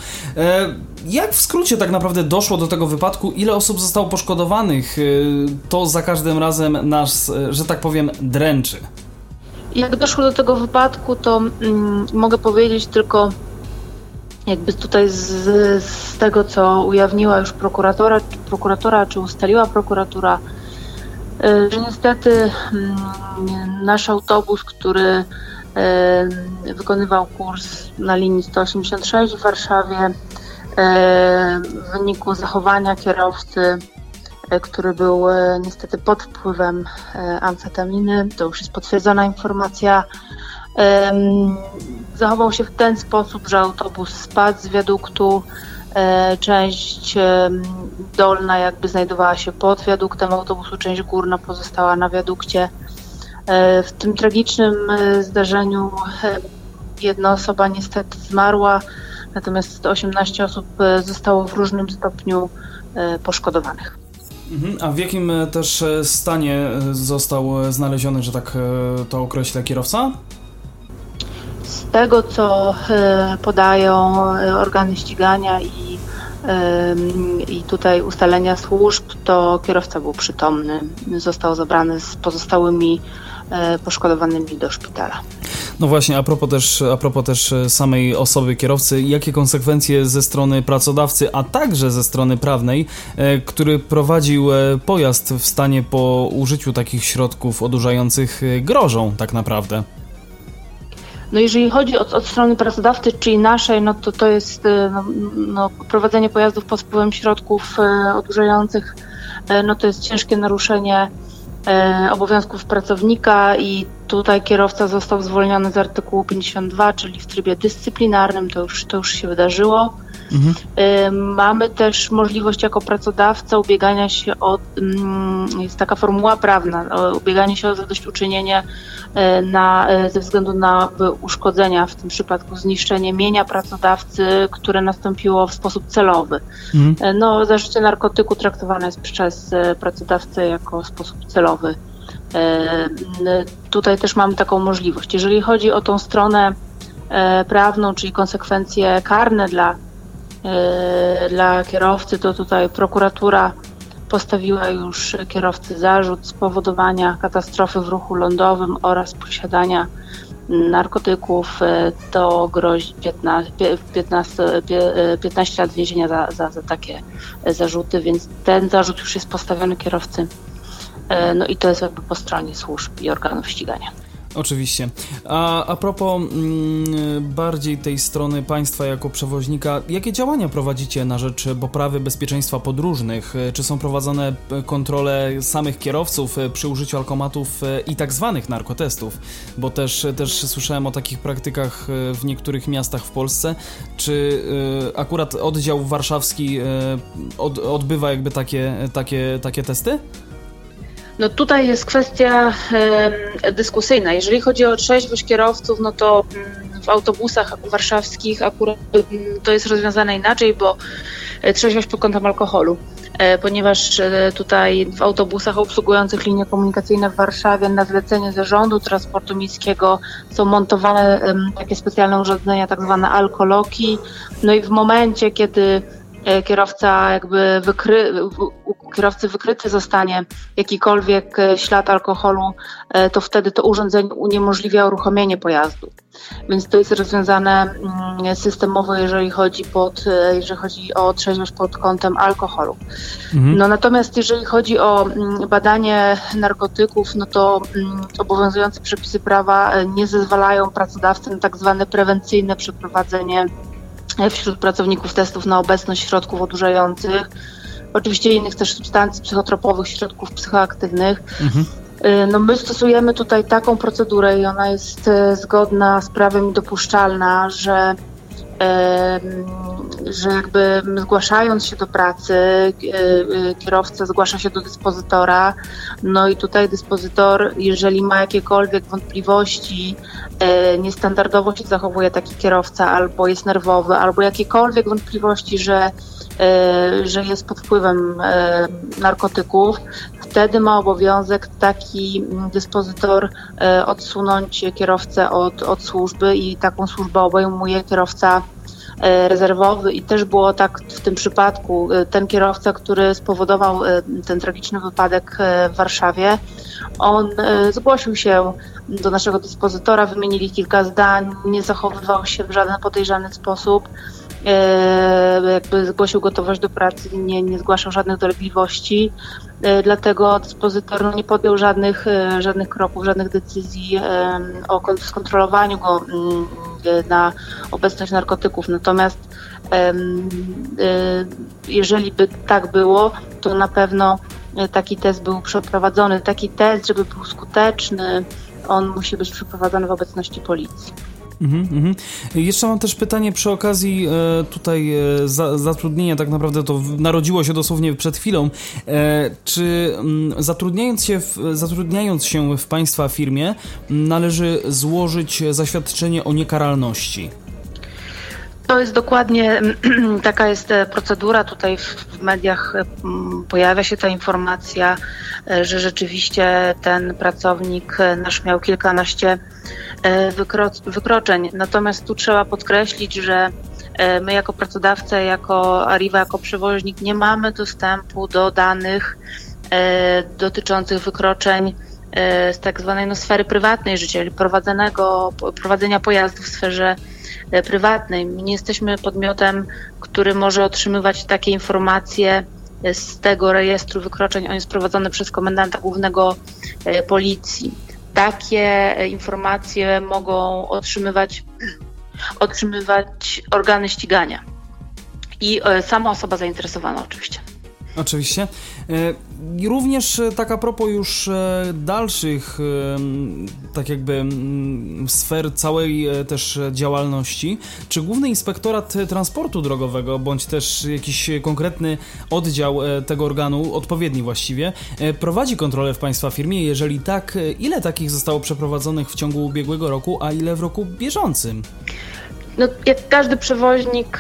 Speaker 2: Jak w skrócie tak naprawdę doszło do tego wypadku? Ile osób zostało poszkodowanych? To za każdym razem nas, że tak powiem, dręczy.
Speaker 5: Jak doszło do tego wypadku, to mm, mogę powiedzieć tylko jakby tutaj z, z tego, co ujawniła już prokuratora, prokuratora czy ustaliła prokuratura, y, że niestety mm, nasz autobus, który y, wykonywał kurs na linii 186 w Warszawie, y, w wyniku zachowania kierowcy, który był niestety pod wpływem amfetaminy, to już jest potwierdzona informacja, zachował się w ten sposób, że autobus spadł z wiaduktu. E, część dolna jakby znajdowała się pod wiaduktem autobusu, część górna pozostała na wiadukcie. E, w tym tragicznym e, zdarzeniu jedna osoba niestety zmarła, natomiast 18 osób zostało w różnym stopniu poszkodowanych.
Speaker 2: Mhm, a w jakim też stanie został znaleziony, że tak to określę, kierowca?
Speaker 5: Z tego, co e, podają e, organy ścigania i, i tutaj ustalenia służb, to kierowca był przytomny. Został zabrany z pozostałymi e, poszkodowanymi do szpitala.
Speaker 2: No właśnie, a propos, też, a propos też samej osoby kierowcy, jakie konsekwencje ze strony pracodawcy, a także ze strony prawnej, który prowadził pojazd w stanie po użyciu takich środków odurzających grożą tak naprawdę?
Speaker 5: No jeżeli chodzi od, od strony pracodawcy, czyli naszej, no to to jest e, no, no, prowadzenie pojazdów pod wpływem środków e, odurzających, e, no to jest ciężkie naruszenie obowiązków pracownika i tutaj kierowca został zwolniony z artykułu 52, czyli w trybie dyscyplinarnym, to już, to już się wydarzyło. Mhm. Mamy też możliwość jako pracodawca ubiegania się o, mm, jest taka formuła prawna, ubieganie się o zadośćuczynienie e, na, e, ze względu na uszkodzenia, w tym przypadku zniszczenie mienia pracodawcy, które nastąpiło w sposób celowy. Mhm. E, no, zażycie narkotyku traktowane jest przez pracodawcę jako sposób celowy. Tutaj też mamy taką możliwość. Jeżeli chodzi o tą stronę prawną, czyli konsekwencje karne dla dla kierowcy, to tutaj prokuratura postawiła już kierowcy zarzut spowodowania katastrofy w ruchu lądowym oraz posiadania narkotyków. E, to grozi 15, 15, 15 lat więzienia za, za, za takie zarzuty, więc ten zarzut już jest postawiony kierowcy. E, no i to jest jakby po stronie służb i organów ścigania.
Speaker 2: Oczywiście. A, a propos mm, bardziej tej strony państwa jako przewoźnika, jakie działania prowadzicie na rzecz poprawy bezpieczeństwa podróżnych? Czy są prowadzone kontrole samych kierowców przy użyciu alkomatów i tak zwanych narkotestów? Bo też, też słyszałem o takich praktykach w niektórych miastach w Polsce. Czy y, akurat oddział warszawski y, od, odbywa jakby takie, takie, takie testy?
Speaker 5: No tutaj jest kwestia dyskusyjna. Jeżeli chodzi o trzeźwość kierowców, no to mm, w autobusach warszawskich akurat mm, to jest rozwiązane inaczej, bo e, trzeźwość pod kątem alkoholu. E, ponieważ e, tutaj w autobusach obsługujących linie komunikacyjne w Warszawie na zlecenie Zarządu Transportu Miejskiego są montowane takie specjalne urządzenia, tak zwane alkoloki. No i w momencie, kiedy kierowca jakby wykry, u kierowcy wykryty zostanie jakikolwiek e, ślad alkoholu, e, to wtedy to urządzenie uniemożliwia uruchomienie pojazdu. Więc to jest rozwiązane mm, systemowo, jeżeli chodzi, pod, jeżeli chodzi o trzeźwość pod kątem alkoholu. Mhm. No natomiast jeżeli chodzi o mm, badanie narkotyków, no to mm, obowiązujące przepisy prawa nie zezwalają pracodawcy na tak zwane prewencyjne przeprowadzenie wśród pracowników testów na obecność środków odurzających, oczywiście innych też substancji psychotropowych, środków psychoaktywnych. Mhm. Y, no my stosujemy tutaj taką procedurę i ona jest y, zgodna z prawem i dopuszczalna, że że jakby zgłaszając się do pracy, kierowca zgłasza się do dyspozytora, no i tutaj dyspozytor, jeżeli ma jakiekolwiek wątpliwości, niestandardowo się zachowuje taki kierowca, albo jest nerwowy, albo jakiekolwiek wątpliwości, że że jest pod wpływem narkotyków, wtedy ma obowiązek taki dyspozytor e, odsunąć kierowcę od, od służby i taką służbę obejmuje kierowca e, rezerwowy i też było tak w tym przypadku. E, ten kierowca, który spowodował ten tragiczny wypadek w Warszawie, on zgłosił się do naszego dyspozytora, wymienili kilka zdań, nie zachowywał się w żaden podejrzany sposób. Jakby zgłosił gotowość do pracy, nie, nie zgłaszał żadnych dolegliwości. E, dlatego dyspozytor no, nie podjął żadnych, e, żadnych kroków, żadnych decyzji o skontrolowaniu go mm, na obecność narkotyków. Natomiast e, jeżeli by tak było, to na pewno taki test był przeprowadzony. Taki test, żeby był skuteczny, on musi być przeprowadzony w obecności policji. Mhm,
Speaker 2: mhm. Jeszcze mam też pytanie przy okazji e, tutaj e, za, zatrudnienia, tak naprawdę to narodziło się dosłownie przed chwilą. E, czy m, mm, zatrudniając się, w, zatrudniając się w Państwa firmie należy złożyć zaświadczenie o niekaralności?
Speaker 5: To jest dokładnie taka jest e, procedura. Tutaj w mediach e, pojawia się ta informacja, e, że rzeczywiście ten pracownik nasz miał kilkanaście wykro wykroczeń. Natomiast tu trzeba podkreślić, że my jako pracodawca, jako Arriva, jako przewoźnik nie mamy dostępu do danych dotyczących wykroczeń z tak zwanej no, sfery prywatnej życia, czyli prowadzenia pojazdu w sferze E, prywatnej. My nie jesteśmy podmiotem, który może otrzymywać takie informacje z tego rejestru wykroczeń. On jest prowadzony przez komendanta głównego e, policji. Takie e, informacje mogą otrzymywać, otrzymywać organy ścigania i sama osoba zainteresowana oczywiście.
Speaker 2: Oczywiście. E, również e, tak a propos już e, dalszych tak jakby sfer całej też działalności, czy Główny Inspektorat Transportu Drogowego, bądź też jakiś konkretny oddział tego organu, odpowiedni właściwie, prowadzi kontrolę w Państwa firmie? Jeżeli tak, ile takich zostało przeprowadzonych w ciągu ubiegłego roku, a ile w roku bieżącym?
Speaker 5: No, jak każdy przewoźnik,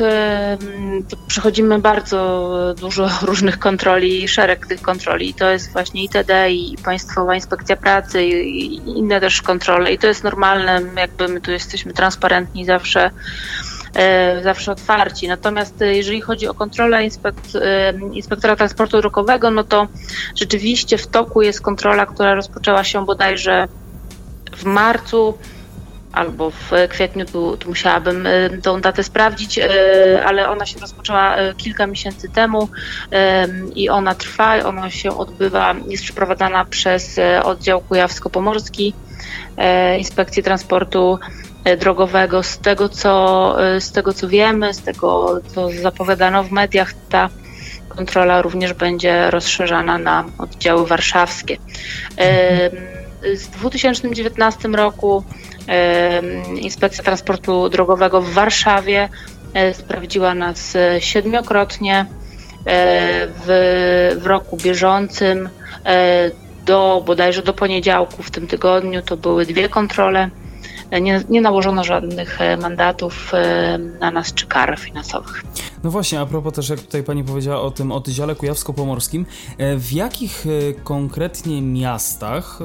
Speaker 5: przechodzimy bardzo dużo różnych kontroli szereg tych kontroli. To jest właśnie ITD i Państwowa Inspekcja Pracy i inne też kontrole. I to jest normalne, jakby my tu jesteśmy transparentni zawsze e, zawsze otwarci. Natomiast e, jeżeli chodzi o kontrolę inspekt, inspektora transportu drogowego, no to rzeczywiście w toku jest kontrola, która rozpoczęła się bodajże w marcu albo w kwietniu, tu, tu musiałabym e, tą datę sprawdzić, e, ale ona się rozpoczęła e, kilka miesięcy temu i ona trwa, ona się odbywa, jest przeprowadzana przez oddział Kujawsko-Pomorski Inspekcji Transportu Drogowego. Z tego, co, z tego, co wiemy, z tego, co zapowiadano w mediach, ta kontrola również będzie rozszerzana na oddziały warszawskie. W 2019 roku Inspekcja Transportu Drogowego w Warszawie e, sprawdziła nas e, siedmiokrotnie e, w, w roku bieżącym. Do bodajże do poniedziałku w tym tygodniu to były dwie kontrole. Nie, nie, nałożono żadnych mandatów na nas czy kar finansowych.
Speaker 2: No właśnie, a propos też, jak tutaj pani powiedziała o tym oddziale kujawsko-pomorskim, w jakich konkretnie miastach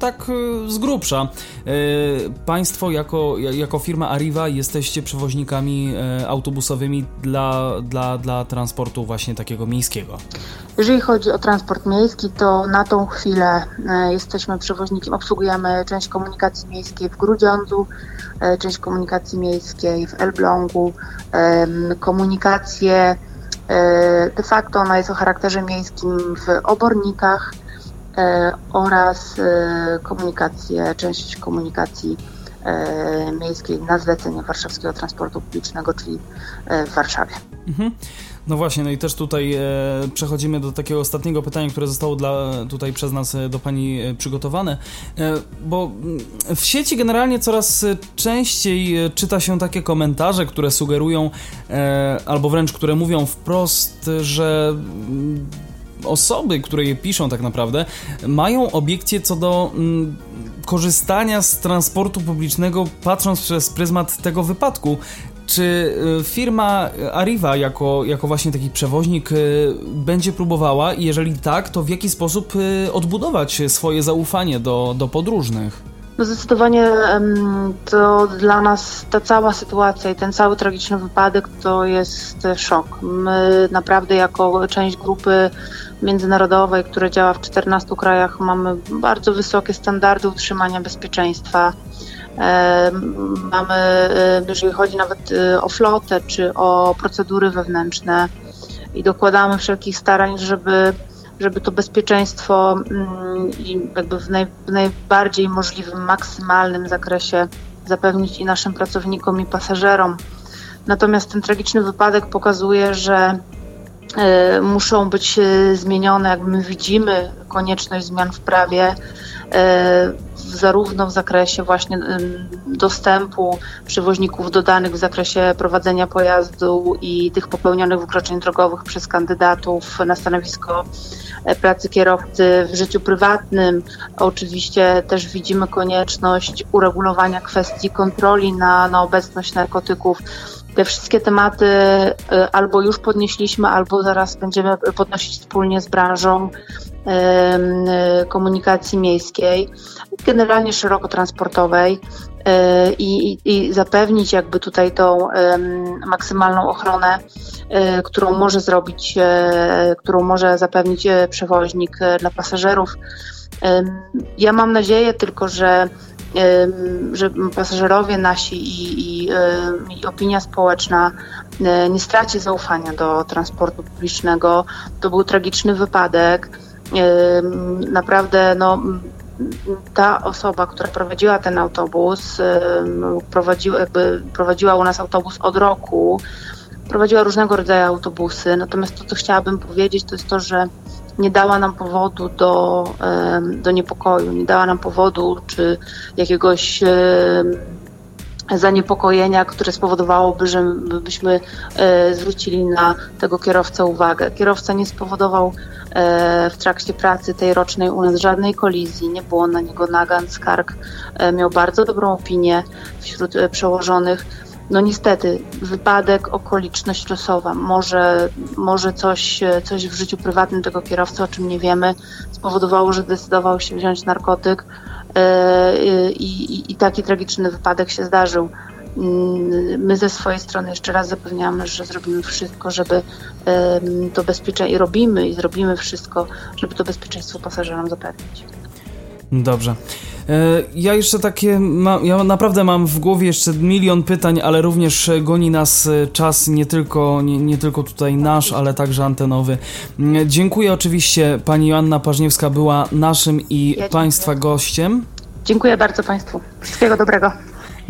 Speaker 2: tak y, z grubsza. Y, państwo jako, jako firma Arriva jesteście przewoźnikami y, autobusowymi dla, dla, dla transportu właśnie takiego miejskiego.
Speaker 5: Jeżeli chodzi o transport miejski, to na tą chwilę jesteśmy przewoźnikiem, obsługujemy część komunikacji miejskiej w Grudziądzu, część komunikacji miejskiej w Elblągu, komunikację de facto ona jest o charakterze miejskim w Obornikach, E, oraz e, komunikację, część komunikacji e, miejskiej na zlecenie Warszawskiego Transportu Publicznego, czyli w Warszawie. Mhm.
Speaker 2: No właśnie, no i też tutaj e, przechodzimy do takiego ostatniego pytania, które zostało dla, tutaj przez nas e, do Pani e, przygotowane, e, bo mm, w sieci generalnie coraz częściej e, czyta się takie komentarze, które sugerują, e, albo wręcz które mówią wprost, że mm, osoby, które je piszą tak naprawdę, mają obiekcje co do mm, korzystania z transportu publicznego patrząc przez pryzmat tego wypadku. Czy y, firma Arriva jako, jako właśnie taki przewoźnik y, będzie próbowała i jeżeli tak, to w jaki sposób y, odbudować swoje zaufanie do, do podróżnych?
Speaker 5: No zdecydowanie to dla nas ta cała sytuacja i ten cały tragiczny wypadek to jest szok. My naprawdę jako część grupy międzynarodowej, która działa w 14 krajach, mamy bardzo wysokie standardy utrzymania bezpieczeństwa. Em, Mamy, e, jeżeli chodzi nawet e, o flotę czy o procedury wewnętrzne i dokładamy wszelkich starań, żeby, żeby to bezpieczeństwo mm, jakby w, naj, w najbardziej możliwym, maksymalnym zakresie zapewnić i naszym pracownikom i pasażerom. Natomiast ten tragiczny wypadek pokazuje, że e, muszą być e, zmienione, jak my widzimy konieczność zmian w prawie, e, zarówno w zakresie właśnie dostępu przewoźników do danych w zakresie prowadzenia pojazdu i tych popełnionych wykroczeń drogowych przez kandydatów na stanowisko e, pracy kierowcy w życiu prywatnym. Oczywiście też widzimy konieczność uregulowania kwestii kontroli na, na obecność narkotyków. Te wszystkie tematy e, albo już podnieśliśmy, albo zaraz będziemy podnosić wspólnie z branżą komunikacji miejskiej, generalnie szeroko transportowej e, i, i, zapewnić jakby tutaj tą maksymalną ochronę, e, którą może zrobić, e, którą może zapewnić przewoźnik dla pasażerów. Ja mam nadzieję tylko, że że pasażerowie nasi i, i, i opinia społeczna nie straci zaufania do transportu publicznego. To był tragiczny wypadek. Naprawdę, no, ta osoba, która prowadziła ten autobus, prowadziła, jakby prowadziła u nas autobus od roku, prowadziła różnego rodzaju autobusy. Natomiast to, co chciałabym powiedzieć, to jest to, że nie dała nam powodu do, do niepokoju, nie dała nam powodu czy jakiegoś zaniepokojenia, które spowodowałoby, że byśmy e, zwrócili na tego kierowcę uwagę. Kierowca nie spowodował e, w trakcie pracy tej rocznej u nas żadnej kolizji, nie było na niego nagan, skarg, e, miał bardzo dobrą opinię wśród przełożonych. No niestety, wypadek, okoliczność losowa, może, może coś, coś w życiu prywatnym tego kierowcy, o czym nie wiemy, spowodowało, że decydował się wziąć narkotyk i, i, i taki tragiczny wypadek się zdarzył. Mm, My ze swojej strony jeszcze raz zapewniamy, że zrobimy wszystko, żeby to bezpieczeństwo i robimy i zrobimy wszystko, żeby to bezpieczeństwo pasażerom zapewnić.
Speaker 2: Dobrze. E, Ja jeszcze takie, ma, ja naprawdę mam w głowie jeszcze milion pytań, ale również e, goni nas e, czas nie tylko, nie, nie tylko tutaj nasz, ale także antenowy. Mm, Dziękuję oczywiście, pani Joanna Pażniewska była naszym i
Speaker 5: dziękuję.
Speaker 2: państwa gościem.
Speaker 5: Dziękuję bardzo Państwu. Wszystkiego dobrego.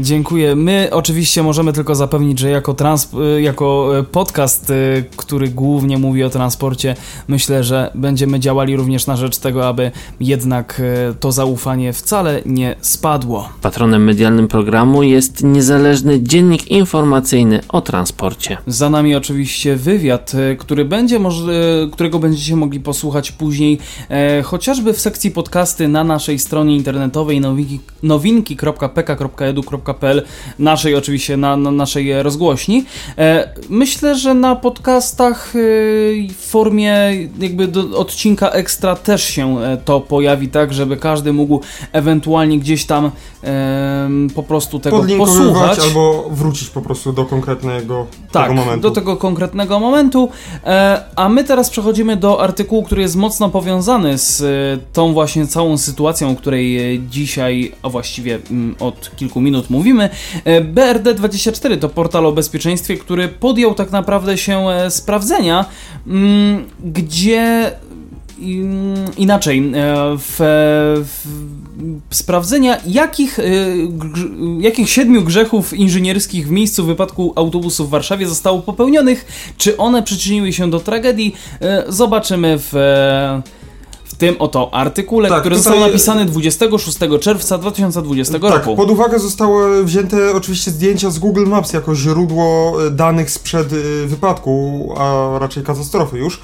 Speaker 2: Dziękuję. My oczywiście możemy tylko zapewnić, że jako, trans, y, jako y, podcast, y, który głównie mówi o transporcie, myślę, że będziemy działali również na rzecz tego, aby jednak to zaufanie wcale nie spadło.
Speaker 1: Patronem medialnym programu jest niezależny dziennik informacyjny o transporcie.
Speaker 2: Za nami oczywiście wywiad, który będzie którego będziecie mogli posłuchać później, e, chociażby w sekcji podcasty na naszej stronie internetowej nowinki, naszej oczywiście, na, na naszej e, rozgłośni. E, myślę, że na podcastach e, w formie jakby do odcinka ekstra też się e, to pojawi, tak, żeby każdy mógł ewentualnie gdzieś tam po prostu tego posłuchać.
Speaker 3: albo wrócić po prostu do konkretnego
Speaker 2: Tak,
Speaker 3: tego momentu.
Speaker 2: do tego konkretnego momentu. E, a my teraz przechodzimy do artykułu, który jest mocno powiązany z e, tą właśnie całą sytuacją, o której e, dzisiaj, a właściwie mm, od kilku minut mówimy. E, BRD24 to portal o bezpieczeństwie, który podjął tak naprawdę się e, sprawdzenia, mm, gdzie Mm, inaczej, e, w, w, sprawdzenia, jakich, jakich siedmiu grzechów inżynierskich w miejscu wypadku autobusu w Warszawie zostało popełnionych. Czy one przyczyniły się do tragedii? Zobaczymy w tym oto artykule,
Speaker 3: Tak,
Speaker 2: który
Speaker 3: tutaj-
Speaker 2: został napisany 26 czerwca 2020
Speaker 3: Tak,
Speaker 2: roku.
Speaker 3: pod uwagę zostały wzięte oczywiście zdjęcia z Google Maps jako źródło e, danych sprzed e, wypadku, a raczej katastrofy już.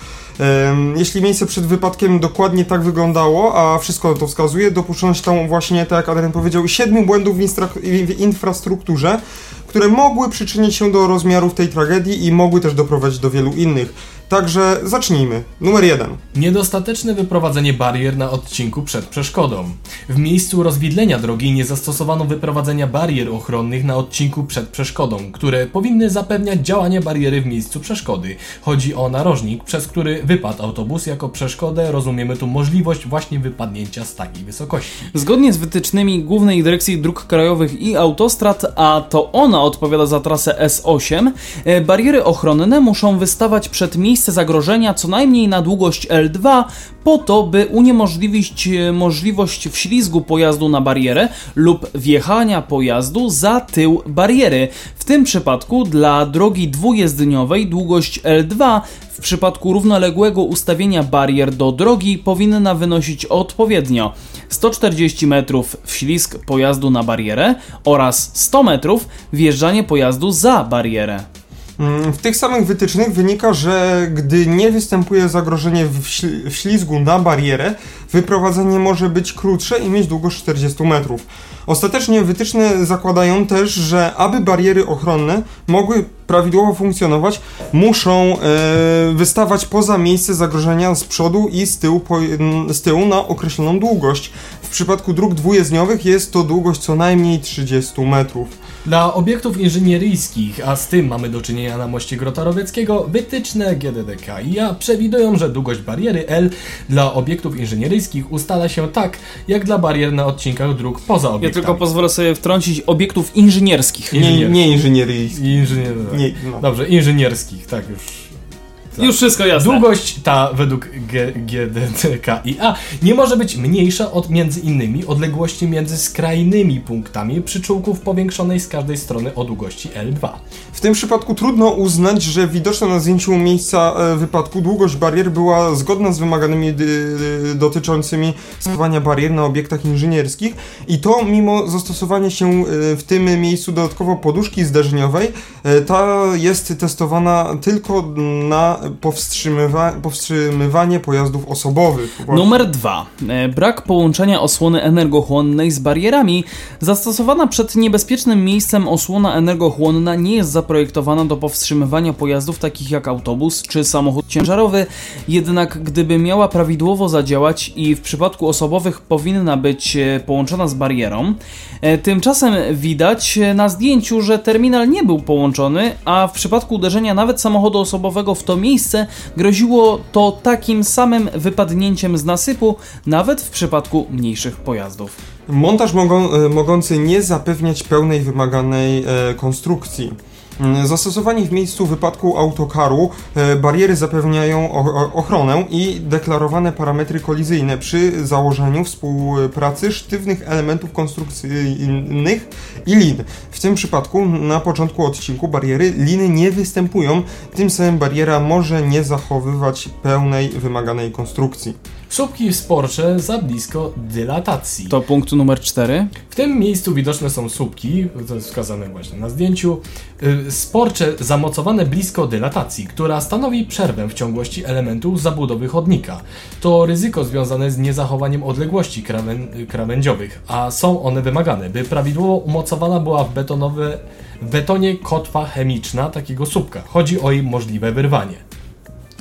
Speaker 3: Jeśli miejsce przed wypadkiem dokładnie tak wyglądało, a wszystko to wskazuje, dopuszczono się tam właśnie, tak jak Adrian powiedział, siedmiu błędów w infrastrukturze, które mogły przyczynić się do rozmiarów tej tragedii i mogły też doprowadzić do wielu innych. Także zacznijmy. Numer jeden.
Speaker 4: Niedostateczne wyprowadzenie barier na odcinku przed przeszkodą. W miejscu rozwidlenia drogi nie zastosowano wyprowadzenia barier ochronnych na odcinku przed przeszkodą, które powinny zapewniać działanie bariery w miejscu przeszkody. Chodzi o narożnik, przez który wypadł autobus. Jako przeszkodę rozumiemy tu możliwość właśnie wypadnięcia z takiej wysokości.
Speaker 2: Zgodnie z wytycznymi Głównej Dyrekcji Dróg Krajowych i Autostrad, a to ona odpowiada za trasę S8, e, bariery ochronne muszą wystawać przed miejsce zagrożenia co najmniej na długość L2, po to, by uniemożliwić e, możliwość wślizgu pojazdu na barierę lub wjechania pojazdu za tył bariery. W tym przypadku dla drogi dwujezdniowej długość L2 w przypadku równoległego ustawienia barier do drogi powinna wynosić odpowiednio 140 metrów wślizg pojazdu na barierę oraz 100 metrów wjeżdżanie pojazdu za barierę.
Speaker 3: Mm, W tych samych wytycznych wynika, że gdy nie występuje zagrożenie w śl- w ślizgu na barierę, wyprowadzenie może być krótsze i mieć długość 40 metrów. Ostatecznie wytyczne zakładają też, że aby bariery ochronne mogły prawidłowo funkcjonować, muszą e, wystawać poza miejsce zagrożenia z przodu i z tyłu, po, z tyłu na określoną długość. W przypadku dróg dwujezdniowych jest to długość co najmniej 30 metrów.
Speaker 4: Dla obiektów inżynieryjskich, a z tym mamy do czynienia na moście Grota Rowieckiego, wytyczne GDDK IA przewidują, że długość bariery L dla obiektów inżynieryjskich ustala się tak, jak dla barier na odcinkach dróg poza
Speaker 2: Ja
Speaker 4: obiektami.
Speaker 2: tylko pozwolę sobie wtrącić obiektów inżynierskich.
Speaker 3: Nie, nie inżynieryjskich.
Speaker 4: Inżynier...
Speaker 3: Nie, no.
Speaker 4: Dobrze, inżynierskich, tak już. Tak.
Speaker 2: Już wszystko jasne.
Speaker 4: Długość ta według G- GDDK IA nie może być mniejsza od między innymi odległości między skrajnymi punktami przyczółków powiększonej z każdej strony o długości L2.
Speaker 3: W tym przypadku trudno uznać, że widoczna na zdjęciu miejsca e, wypadku długość barier była zgodna z wymaganymi dotyczącymi stawiania barier na obiektach inżynierskich i to mimo zastosowania się e, w tym miejscu dodatkowo poduszki zderzeniowej, e, ta jest testowana tylko na powstrzymywa, powstrzymywanie pojazdów osobowych.
Speaker 2: Numer 2. Brak połączenia osłony energochłonnej z barierami. Zastosowana przed niebezpiecznym miejscem osłona energochłonna nie jest zaprojektowana do powstrzymywania pojazdów takich jak autobus czy samochód ciężarowy, jednak gdyby miała prawidłowo zadziałać i w przypadku osobowych powinna być e, połączona z barierą. E, Tymczasem widać e, na zdjęciu, że terminal nie był połączony, a w przypadku uderzenia nawet samochodu osobowego w to miejsce groziło to takim samym wypadnięciem z nasypu, nawet w przypadku mniejszych pojazdów.
Speaker 3: Montaż mogą, e, mogący nie zapewniać pełnej wymaganej e, konstrukcji. Mm, Zastosowanie w miejscu wypadku autokaru e, bariery zapewniają ochronę i deklarowane parametry kolizyjne przy założeniu współpracy sztywnych elementów konstrukcyjnych i lin. W tym przypadku na początku odcinku bariery liny nie występują, tym samym bariera może nie zachowywać pełnej wymaganej konstrukcji.
Speaker 4: Słupki sporcze za blisko dylatacji.
Speaker 2: To punkt numer 4.
Speaker 4: W tym miejscu widoczne są słupki, to jest wskazane właśnie na zdjęciu, y, sporcze zamocowane blisko dylatacji, która stanowi przerwę w ciągłości elementów zabudowy chodnika. To ryzyko związane z niezachowaniem odległości krawę- krawędziowych, a są one wymagane, by prawidłowo umocowana była w, betonowe, w betonie kotwa chemiczna takiego słupka. Chodzi o jej możliwe wyrwanie.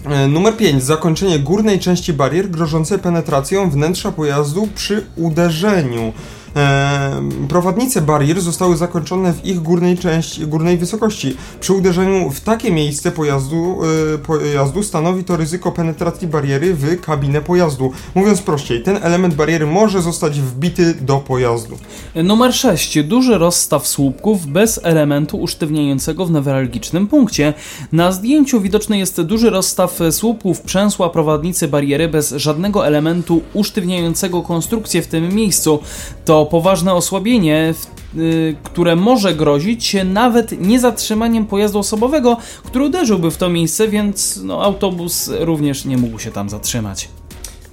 Speaker 3: E, Numer 5. Zakończenie górnej części barier grożące penetracją wnętrza pojazdu przy uderzeniu. E, prowadnice barier zostały zakończone w ich górnej części, górnej wysokości. Przy uderzeniu w takie miejsce pojazdu, e, pojazdu stanowi to ryzyko penetracji bariery w kabinę pojazdu. Mówiąc prościej, ten element bariery może zostać wbity do pojazdu.
Speaker 2: Numer 6. Duży rozstaw słupków bez elementu usztywniającego w newralgicznym punkcie. Na zdjęciu widoczny jest duży rozstaw słupków przęsła prowadnicy bariery bez żadnego elementu usztywniającego konstrukcję w tym miejscu. To poważne osłabienie, y, które może grozić nawet niezatrzymaniem pojazdu osobowego, który uderzyłby w to miejsce, więc no, autobus również nie mógł się tam zatrzymać.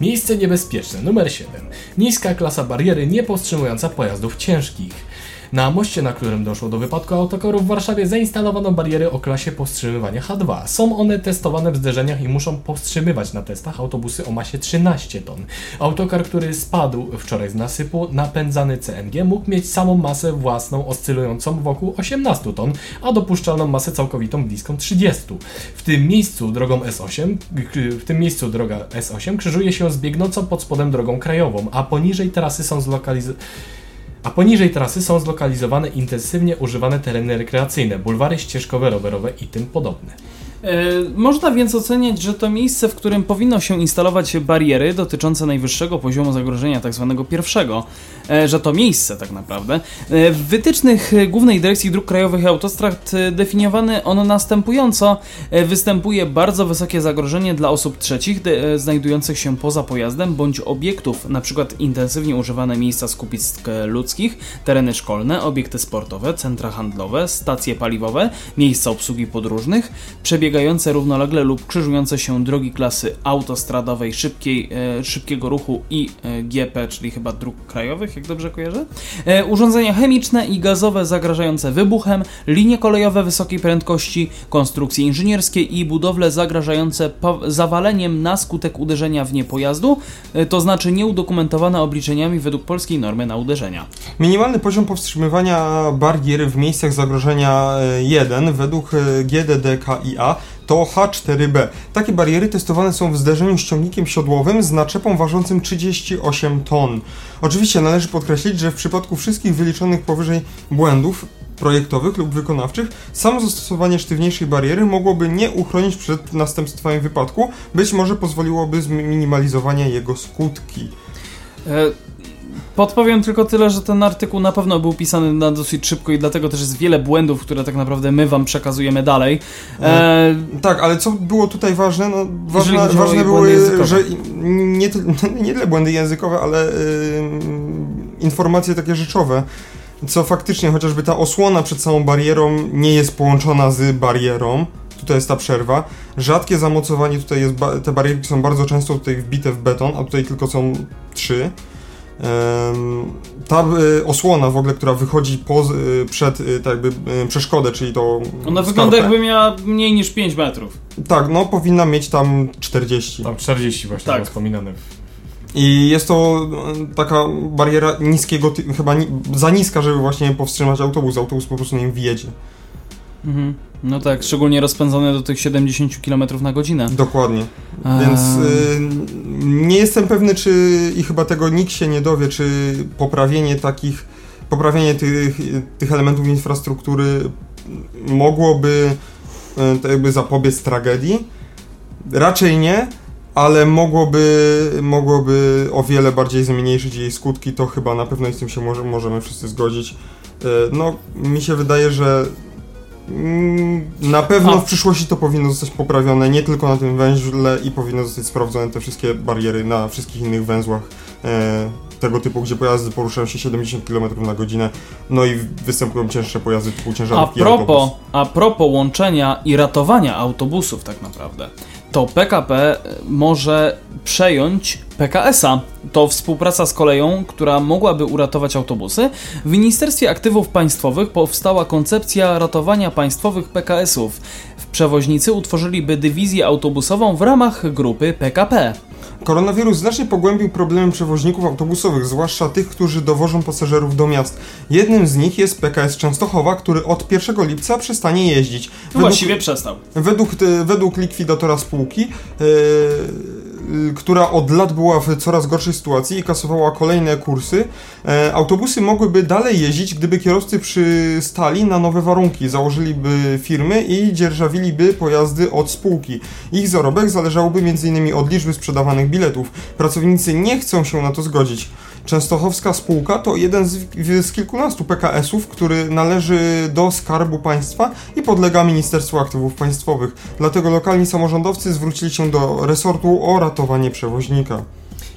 Speaker 4: Miejsce niebezpieczne numer 7. Niska klasa bariery niepowstrzymująca pojazdów ciężkich. Na moście, na którym doszło do wypadku autokaru w Warszawie, zainstalowano bariery o klasie powstrzymywania H2. Są one testowane w zderzeniach i muszą powstrzymywać na testach autobusy o masie 13 ton. Autokar, który spadł wczoraj z nasypu, napędzany CNG, mógł mieć samą masę własną oscylującą wokół 18 ton, a dopuszczalną masę całkowitą bliską 30. W tym miejscu drogą S8, w tym miejscu droga S8 krzyżuje się z biegnącą pod spodem drogą krajową, a poniżej trasy są zlokalizowane a poniżej trasy są zlokalizowane intensywnie używane tereny rekreacyjne, bulwary ścieżkowe, rowerowe i tym podobne.
Speaker 2: E, można więc oceniać, że to miejsce, w którym powinno się instalować bariery dotyczące najwyższego poziomu zagrożenia, tak zwanego pierwszego, e, że to miejsce tak naprawdę. E, w wytycznych Głównej Dyrekcji Dróg Krajowych i Autostrad definiowany on następująco występuje bardzo wysokie zagrożenie dla osób trzecich znajdujących się poza pojazdem bądź obiektów, np. intensywnie używane miejsca skupisk ludzkich, tereny szkolne, obiekty sportowe, centra handlowe, stacje paliwowe, miejsca obsługi podróżnych, przebieg przebiegające równolegle lub krzyżujące się drogi klasy autostradowej szybkiej, e, szybkiego ruchu i e, GP, czyli chyba dróg krajowych, jak dobrze kojarzę. E, urządzenia chemiczne i gazowe zagrażające wybuchem, linie kolejowe wysokiej prędkości, konstrukcje inżynierskie i budowle zagrażające zawaleniem na skutek uderzenia w nie pojazdu, to znaczy nieudokumentowane obliczeniami według polskiej normy na uderzenia.
Speaker 3: Minimalny poziom powstrzymywania barier w miejscach zagrożenia 1 e, według GDDKiA to H4B. Takie bariery testowane są w zderzeniu z ciągnikiem siodłowym z naczepą ważącym 38 ton. Oczywiście należy podkreślić, że w przypadku wszystkich wyliczonych powyżej błędów projektowych lub wykonawczych, samo zastosowanie sztywniejszej bariery mogłoby nie uchronić przed następstwami wypadku, być może pozwoliłoby zminimalizowania jego skutki.
Speaker 2: E Podpowiem tylko tyle, że ten artykuł na pewno był pisany na dosyć szybko i dlatego też jest wiele błędów, które tak naprawdę my wam przekazujemy dalej.
Speaker 3: E, e tak, ale co było tutaj ważne? No, ważne, ważne były, że nie, nie tyle błędy językowe, ale y, informacje takie rzeczowe. Co faktycznie, chociażby ta osłona przed samą barierą nie jest połączona z barierą. Tutaj jest ta przerwa. Rzadkie zamocowanie, tutaj jest, te barierki są bardzo często tutaj wbite w beton, a tutaj tylko są trzy. Ta y, osłona w ogóle, która wychodzi po, y, przed y, tak jakby przeszkodę, czyli to.
Speaker 2: Ona skarpę. wygląda jakby miała mniej niż 5 metrów.
Speaker 3: Tak, no powinna mieć tam 40.
Speaker 4: Tam 40 właśnie tak. wspominane.
Speaker 3: I jest to taka bariera niskiego, chyba za niska, żeby właśnie powstrzymać autobus. Autobus po prostu nie wjedzie.
Speaker 2: Mhm. No tak, szczególnie rozpędzone do tych 70 km na godzinę.
Speaker 3: Dokładnie. Więc y, nie jestem pewny, czy i chyba tego nikt się nie dowie, czy poprawienie takich, poprawienie tych, tych elementów infrastruktury mogłoby y, tak jakby zapobiec tragedii. Raczej nie, ale mogłoby, mogłoby o wiele bardziej zmniejszyć jej skutki, to chyba na pewno z tym się może, możemy wszyscy zgodzić. Y, no, mi się wydaje, że na pewno A. w przyszłości to powinno zostać poprawione nie tylko na tym węźle i powinno zostać sprawdzone te wszystkie bariery na wszystkich innych węzłach e, tego typu, gdzie pojazdy poruszają się 70 km na godzinę, no i występują cięższe pojazdy typu ciężarówki
Speaker 2: a propos, a propos łączenia i ratowania autobusów tak naprawdę to PKP może przejąć PKS-a. To współpraca z koleją, która mogłaby uratować autobusy. W Ministerstwie Aktywów Państwowych powstała koncepcja ratowania państwowych PKS-ów. Przewoźnicy utworzyliby dywizję autobusową w ramach grupy PKP.
Speaker 3: Koronawirus znacznie pogłębił problemy przewoźników autobusowych, zwłaszcza tych, którzy dowożą pasażerów do miast. Jednym z nich jest PKS Częstochowa, który od 1 lipca przestanie jeździć.
Speaker 2: Według, Właściwie przestał.
Speaker 3: Według, według likwidatora spółki yy, która od lat była w coraz gorszej sytuacji i kasowała kolejne kursy, e, autobusy mogłyby dalej jeździć, gdyby kierowcy przystali na nowe warunki, założyliby firmy i dzierżawiliby pojazdy od spółki. Ich zarobek zależałby m.in. od liczby sprzedawanych biletów. Pracownicy nie chcą się na to zgodzić. Częstochowska spółka to jeden z, z kilkunastu PKS-ów, który należy do Skarbu Państwa i podlega Ministerstwu Aktywów Państwowych. Dlatego lokalni samorządowcy zwrócili się do resortu o ratowanie przewoźnika.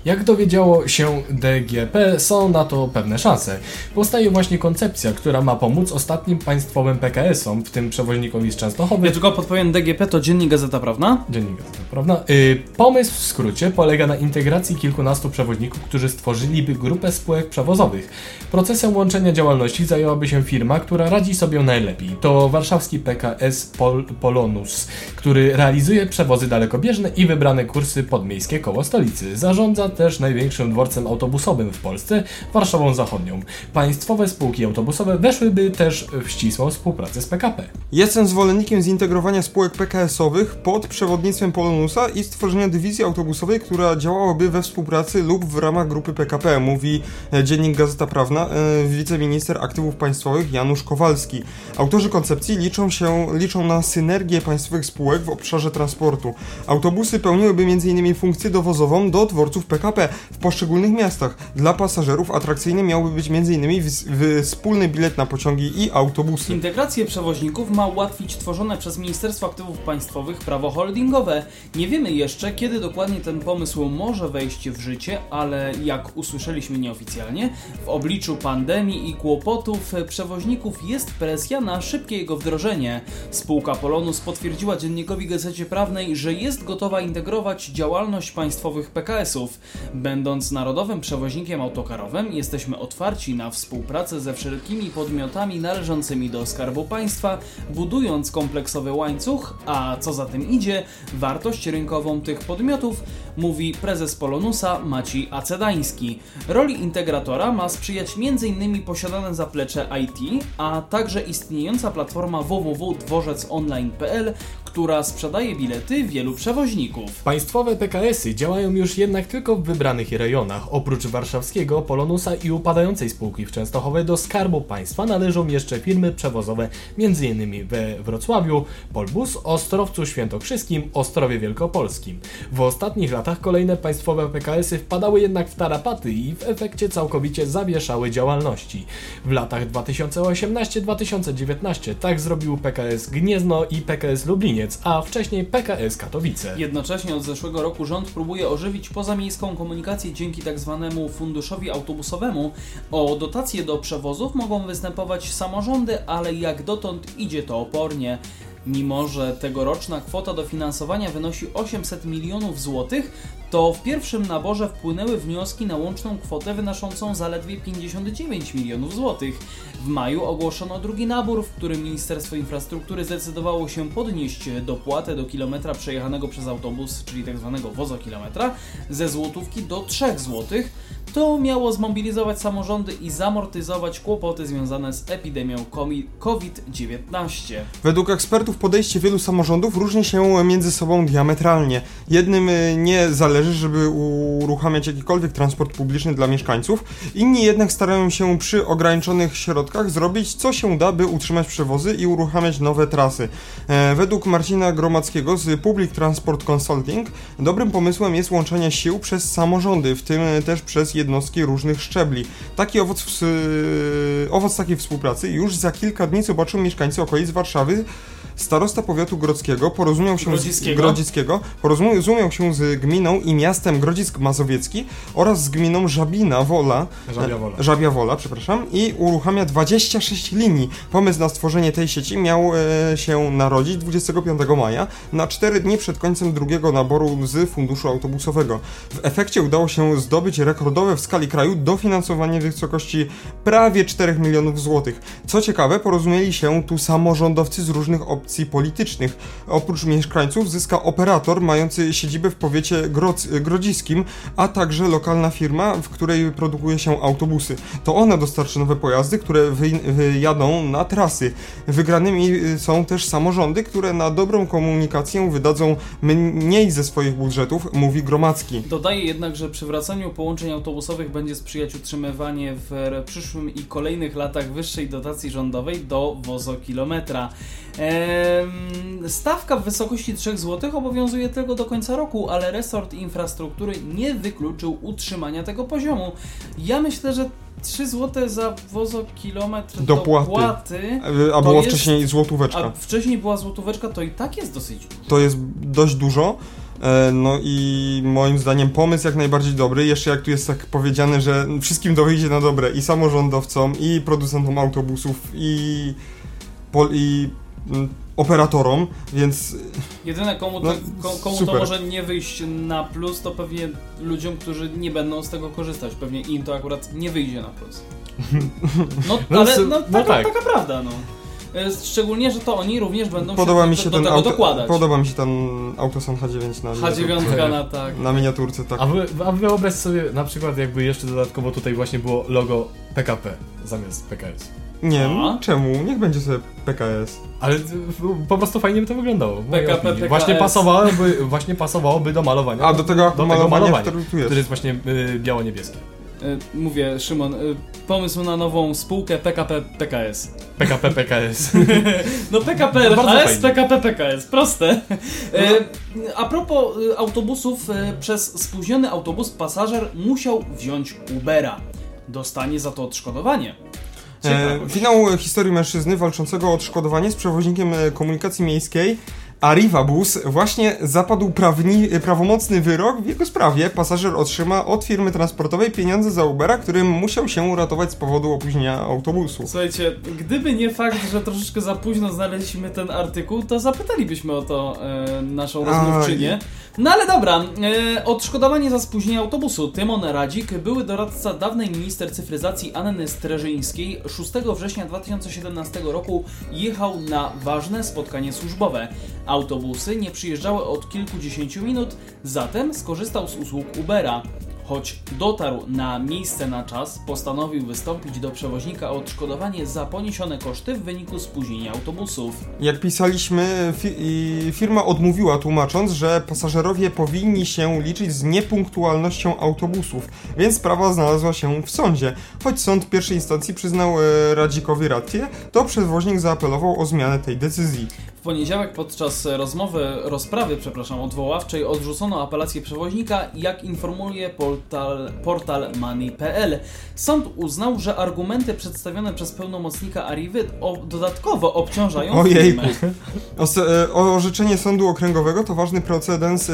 Speaker 4: Jak dowiedziało się DGP, są na to pewne szanse. Powstaje właśnie koncepcja, która ma pomóc ostatnim państwowym PKS-om, w tym przewoźnikowi z Częstochowy.
Speaker 2: Ja tylko podpowiem, DGP to Dziennik Gazeta Prawna.
Speaker 4: Dziennik Gazeta, prawda? Yy, pomysł w skrócie polega na integracji kilkunastu przewoźników, którzy stworzyliby grupę spółek przewozowych. Procesem łączenia działalności zajęłaby się firma, która radzi sobie najlepiej. To warszawski PKS Pol Polonus, który realizuje przewozy dalekobieżne i wybrane kursy podmiejskie koło stolicy. Zarządza też największym dworcem autobusowym w Polsce, Warszawą Zachodnią. Państwowe spółki autobusowe weszłyby też w ścisłą współpracę z PKP.
Speaker 3: Jestem zwolennikiem zintegrowania spółek PKS-owych pod przewodnictwem Polonusa i stworzenia dywizji autobusowej, która działałaby we współpracy lub w ramach grupy PKP, mówi e, dziennik Gazeta Prawna e, wiceminister aktywów państwowych Janusz Kowalski. Autorzy koncepcji liczą się liczą na synergię państwowych spółek w obszarze transportu. Autobusy pełniłyby m.in. funkcję dowozową do dworców PKP PKP w poszczególnych miastach. Dla pasażerów atrakcyjny miałby być m.in. wspólny bilet na pociągi i autobusy.
Speaker 2: Integrację przewoźników ma ułatwić tworzone przez Ministerstwo Aktywów Państwowych prawo holdingowe. Nie wiemy jeszcze, kiedy dokładnie ten pomysł może wejść w życie, ale jak usłyszeliśmy nieoficjalnie, w obliczu pandemii i kłopotów przewoźników jest presja na szybkie jego wdrożenie. Spółka Polonus potwierdziła dziennikowi Gazecie Prawnej, że jest gotowa integrować działalność państwowych PKS-ów. Będąc narodowym przewoźnikiem autokarowym, jesteśmy otwarci na współpracę ze wszelkimi podmiotami należącymi do Skarbu Państwa, budując kompleksowy łańcuch, a co za tym idzie, wartość rynkową tych podmiotów, mówi prezes Polonusa Maciej Acedański. Roli integratora ma sprzyjać m.in. posiadane zaplecze IT, a także istniejąca platforma www.dworzeczonline.pl, która sprzedaje bilety wielu przewoźników.
Speaker 4: Państwowe PKS-y działają już jednak tylko w wybranych rejonach. Oprócz warszawskiego, Polonusa i upadającej spółki w Częstochowie do Skarbu Państwa należą jeszcze firmy przewozowe m.in. we Wrocławiu, Polbus, Ostrowcu Świętokrzyskim, Ostrowie Wielkopolskim. W ostatnich latach kolejne państwowe PKS-y wpadały jednak w tarapaty i w efekcie całkowicie zawieszały działalności. W latach 2018-2019 tak zrobił PKS Gniezno i PKS A wcześniej PKS Katowice.
Speaker 2: Jednocześnie od zeszłego roku rząd próbuje ożywić pozamiejską komunikację dzięki tzw. Tak funduszowi autobusowemu. O dotacje do przewozów mogą występować samorządy, ale jak dotąd idzie to opornie. Mimo, że tegoroczna kwota dofinansowania wynosi 800 milionów złotych, to w pierwszym naborze wpłynęły wnioski na łączną kwotę wynoszącą zaledwie 59 milionów złotych. W maju ogłoszono drugi nabór, w którym Ministerstwo Infrastruktury zdecydowało się podnieść dopłatę do kilometra przejechanego przez autobus, czyli tzw. Tak wozokilometra, ze złotówki do 3 złotych. To miało zmobilizować samorządy i zamortyzować kłopoty związane z epidemią COVID-19.
Speaker 3: Według ekspertów podejście wielu samorządów różni się między sobą diametralnie. Jednym y, nie zależy, żeby uruchamiać jakikolwiek transport publiczny dla mieszkańców, inni jednak starają się przy ograniczonych środkach zrobić co się da, by utrzymać przewozy i uruchamiać nowe trasy. E, według Marcina Gromackiego z Public Transport Consulting dobrym pomysłem jest łączenie sił przez samorządy, w tym też przez jednostki różnych szczebli. Taki owoc, w, owoc takiej współpracy już za kilka dni zobaczą mieszkańcy okolic Warszawy Starosta powiatu grodzkiego porozumiał się
Speaker 2: Grodzickiego.
Speaker 3: z Grodzickiego porozumiał się z gminą i miastem Grodzisk Mazowiecki oraz z gminą Żabina Wola,
Speaker 4: Żabia Wola.
Speaker 3: Żabia Wola, przepraszam, i uruchamia 26 linii. Pomysł na stworzenie tej sieci miał e, się narodzić 25 maja, na 4 dni przed końcem drugiego naboru z funduszu autobusowego. W efekcie udało się zdobyć rekordowe w skali kraju dofinansowanie w wysokości prawie 4 milionów złotych. Co ciekawe, porozumieli się tu samorządowcy z różnych op opcji politycznych. Oprócz mieszkańców zyska operator mający siedzibę w powiecie grodziskim, a także lokalna firma, w której produkuje się autobusy. To ona dostarczy nowe pojazdy, które wyj- wyjadą na trasy. Wygranymi y, są też samorządy, które na dobrą komunikację wydadzą mniej ze swoich budżetów, mówi Gromacki.
Speaker 2: Dodaje jednak, że przywracaniu połączeń autobusowych będzie sprzyjać utrzymywanie w przyszłym i kolejnych latach wyższej dotacji rządowej do wozokilometra. Ehm, stawka w wysokości 3 zł obowiązuje tylko do końca roku, ale resort infrastruktury nie wykluczył utrzymania tego poziomu. Ja myślę, że 3 zł za wozokilometr
Speaker 3: Dopłaty.
Speaker 2: dopłaty
Speaker 3: A było
Speaker 2: jest-
Speaker 3: wcześniej złotóweczka.
Speaker 2: a wcześniej była złotóweczka, to i tak jest dosyć dużo.
Speaker 3: To jest dość dużo. E, No i moim zdaniem pomysł jak najbardziej dobry. Jeszcze jak tu jest tak powiedziane, że wszystkim to wyjdzie na dobre i samorządowcom, i producentom autobusów, i, pol- i mm, operatorom, więc
Speaker 2: Jedyne komu, to,
Speaker 3: No,
Speaker 2: ko- komu to może nie wyjść na plus, to pewnie ludziom, którzy nie będą z tego korzystać. Pewnie im to akurat nie wyjdzie na plus. No,
Speaker 4: No,
Speaker 2: ale no,
Speaker 4: no
Speaker 2: taka,
Speaker 4: tak.
Speaker 2: taka prawda, no. E, Szczególnie, że to oni również będą
Speaker 3: podoba
Speaker 2: się
Speaker 3: mi
Speaker 2: do,
Speaker 3: się
Speaker 2: do
Speaker 3: ten
Speaker 2: tego
Speaker 3: auto,
Speaker 2: dokładać.
Speaker 3: podoba mi się ten Autosan H9 na
Speaker 2: H9
Speaker 3: miniaturce.
Speaker 2: na tak.
Speaker 3: Na miniaturce, tak.
Speaker 4: A, wy, a wyobraź sobie na przykład jakby jeszcze dodatkowo tutaj właśnie było logo PKP zamiast PKS.
Speaker 3: Nie,
Speaker 2: A?
Speaker 3: czemu? Niech będzie sobie PKS.
Speaker 4: Ale y, po prostu fajnie by to wyglądało.
Speaker 2: PKP. PKS.
Speaker 4: Właśnie pasowałoby, właśnie pasowałoby do malowania.
Speaker 3: A do tego
Speaker 4: do tego
Speaker 3: malowania,
Speaker 4: malowania,
Speaker 3: które tu jest.
Speaker 4: które jest właśnie y, biało-niebieskie.
Speaker 2: E, Mówię, Szymon, e, pomysł na nową spółkę PKP PKS.
Speaker 4: PKP PKS.
Speaker 2: No PKP
Speaker 4: No fajnie.
Speaker 2: PKP PKS, proste. E, a propos e, autobusów, e, przez spóźniony autobus pasażer musiał wziąć Ubera. Dostanie za to odszkodowanie.
Speaker 3: E, finał historii mężczyzny walczącego o odszkodowanie z przewoźnikiem e, komunikacji miejskiej Arrivabus właśnie zapadł prawni, prawomocny wyrok w jego sprawie. Pasażer otrzyma od firmy transportowej pieniądze za Ubera, którym musiał się uratować z powodu opóźnienia autobusu.
Speaker 2: Słuchajcie, gdyby nie fakt, że troszeczkę za późno znaleźliśmy ten artykuł, to zapytalibyśmy o to e, naszą rozmówczynię. No ale dobra, e, odszkodowanie za spóźnienie autobusu. Tymon Radzik, były doradca dawnej minister cyfryzacji Anny Streżyńskiej, 6 września 2017 roku jechał na ważne spotkanie służbowe. Autobusy nie przyjeżdżały od kilkudziesięciu minut, zatem skorzystał z usług Ubera. Choć dotarł na miejsce na czas, postanowił wystąpić do przewoźnika o odszkodowanie za poniesione koszty w wyniku spóźnienia autobusów.
Speaker 3: Jak pisaliśmy, fi firma odmówiła, tłumacząc, że pasażerowie powinni się liczyć z niepunktualnością autobusów, więc sprawa znalazła się w sądzie. Choć sąd pierwszej instancji przyznał e, Radzikowi rację, to przewoźnik zaapelował o zmianę tej decyzji.
Speaker 2: W poniedziałek podczas rozmowy, rozprawy, przepraszam, odwoławczej odrzucono apelację przewoźnika, jak informuje portal, portal money.pl. Sąd uznał, że argumenty przedstawione przez pełnomocnika Arrivy o, dodatkowo obciążają.
Speaker 3: Os- e, orzeczenie Sądu Okręgowego to ważny precedens e,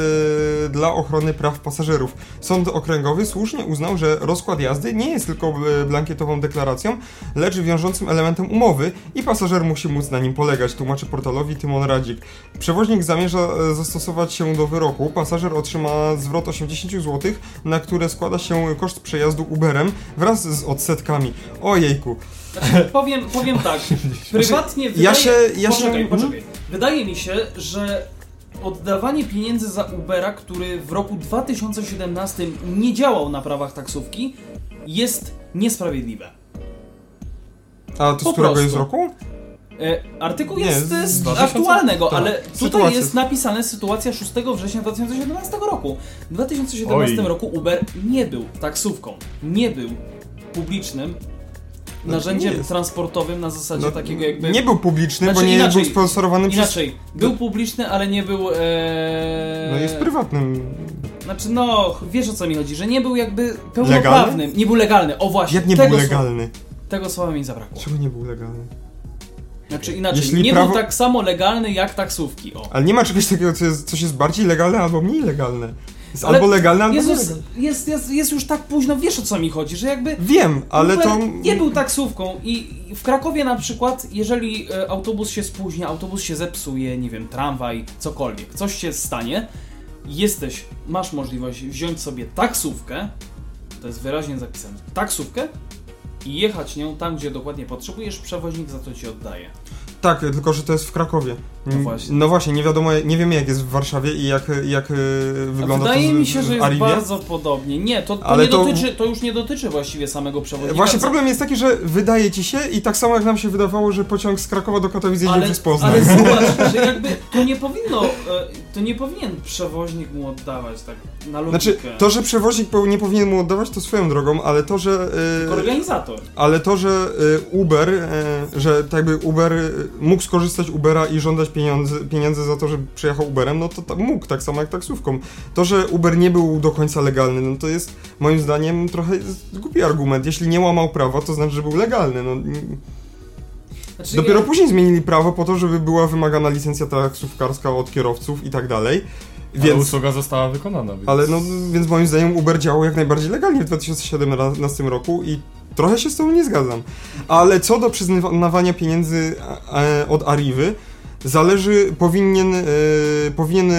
Speaker 3: dla ochrony praw pasażerów. Sąd Okręgowy słusznie uznał, że rozkład jazdy nie jest tylko e, blankietową deklaracją, lecz wiążącym elementem umowy i pasażer musi móc na nim polegać, tłumaczy portalowi Tymon Radzik. Przewoźnik zamierza e, zastosować się do wyroku. Pasażer otrzyma zwrot 80 zł, na które składa się koszt przejazdu Uberem wraz z odsetkami. Ojejku.
Speaker 2: Znaczy, powiem, powiem tak, prywatnie
Speaker 3: ja
Speaker 2: wydaje...
Speaker 3: się- ja się-
Speaker 2: poczekaj,
Speaker 3: mhm.
Speaker 2: poczekaj. Wydaje mi się, że oddawanie pieniędzy za Ubera, który w roku 2017 nie działał na prawach taksówki, jest niesprawiedliwe.
Speaker 3: A to
Speaker 2: Po
Speaker 3: z którego
Speaker 2: prostu.
Speaker 3: jest roku?
Speaker 2: E, artykuł
Speaker 3: Nie,
Speaker 2: jest
Speaker 3: z
Speaker 2: e, z
Speaker 4: 2000?
Speaker 2: aktualnego,
Speaker 3: Tak.
Speaker 2: ale tutaj
Speaker 3: Sytuacja.
Speaker 2: jest napisane sytuacja 6 września 2017 roku. W 2017
Speaker 4: Oj.
Speaker 2: roku Uber nie był taksówką, nie był publicznym
Speaker 3: No,
Speaker 2: narzędziem transportowym na zasadzie
Speaker 3: No,
Speaker 2: takiego jakby...
Speaker 3: Nie był publiczny,
Speaker 2: Znaczy
Speaker 3: bo nie
Speaker 2: inaczej-
Speaker 3: był sponsorowany przez...
Speaker 2: Inaczej, był publiczny, ale nie był... E...
Speaker 3: No jest prywatnym.
Speaker 2: Znaczy no, wiesz o co mi chodzi, że nie był jakby pełnoprawnym, nie był legalny, o właśnie.
Speaker 3: Jak nie
Speaker 2: tego
Speaker 3: był
Speaker 2: słowa-
Speaker 3: legalny?
Speaker 2: Tego słowa mi zabrakło.
Speaker 3: Czego nie był legalny?
Speaker 2: Znaczy inaczej,
Speaker 3: Jeśli
Speaker 2: nie
Speaker 3: prawo-
Speaker 2: był tak samo legalny jak taksówki, o.
Speaker 3: Ale nie ma czegoś takiego, co jest, coś jest bardziej legalne albo mniej legalne. Jest
Speaker 2: Ale
Speaker 3: albo legalne, albo
Speaker 2: Jezus,
Speaker 3: nielegalne.
Speaker 2: jest, jest, jest już tak późno, wiesz o co mi chodzi, że jakby
Speaker 3: Wiem, ale to...
Speaker 2: nie był taksówką i i w Krakowie na przykład, jeżeli e, autobus się spóźnia, autobus się zepsuje, nie wiem, tramwaj, cokolwiek, coś się stanie, jesteś, masz możliwość wziąć sobie taksówkę, to jest wyraźnie zapisane, taksówkę i jechać nią tam, gdzie dokładnie potrzebujesz, przewoźnik za to ci oddaje.
Speaker 3: Tak, tylko że to jest w Krakowie.
Speaker 2: No właśnie.
Speaker 3: No właśnie, nie wiadomo, nie wiemy jak jest w Warszawie i jak, jak e, wygląda
Speaker 2: Wydaje
Speaker 3: to z,
Speaker 2: mi się, że jest bardzo podobnie. Nie, to, to,
Speaker 3: Ale
Speaker 2: nie
Speaker 3: to-
Speaker 2: Dotyczy, to już nie dotyczy właściwie samego przewodnika.
Speaker 3: Właśnie problem jest taki, że wydaje ci się i tak samo jak nam się wydawało, że pociąg z Krakowa do Katowic jedzie przez Poznań.
Speaker 2: ale zobacz, że jakby to nie powinno, e, to nie powinien przewoźnik mu oddawać tak na logikę.
Speaker 3: Znaczy, to, że przewoźnik nie powinien mu oddawać, to swoją drogą, ale to, że... e,
Speaker 2: Tylko organizator.
Speaker 3: Ale to, że e, Uber, że tak jakby Uber mógł skorzystać Ubera i żądać pieniądze, pieniędzy za to, że przyjechał Uberem, no to, to mógł, tak samo jak taksówką. To, że Uber nie był do końca legalny, no to jest moim zdaniem trochę głupi argument. Jeśli nie łamał prawa, to znaczy, że był legalny. No,
Speaker 2: Znaczy,
Speaker 3: dopiero
Speaker 2: ja,
Speaker 3: później zmienili prawo po to, żeby była wymagana licencja taksówkarska od kierowców i tak dalej.
Speaker 4: Ale
Speaker 3: Więc,
Speaker 4: usługa została wykonana. Więc...
Speaker 3: ale no, więc moim zdaniem Uber działał jak najbardziej legalnie w 2017 roku i trochę się z tobą nie zgadzam. Ale co do przyznawania pieniędzy e, od Arrivy, zależy, powinien, e, powinien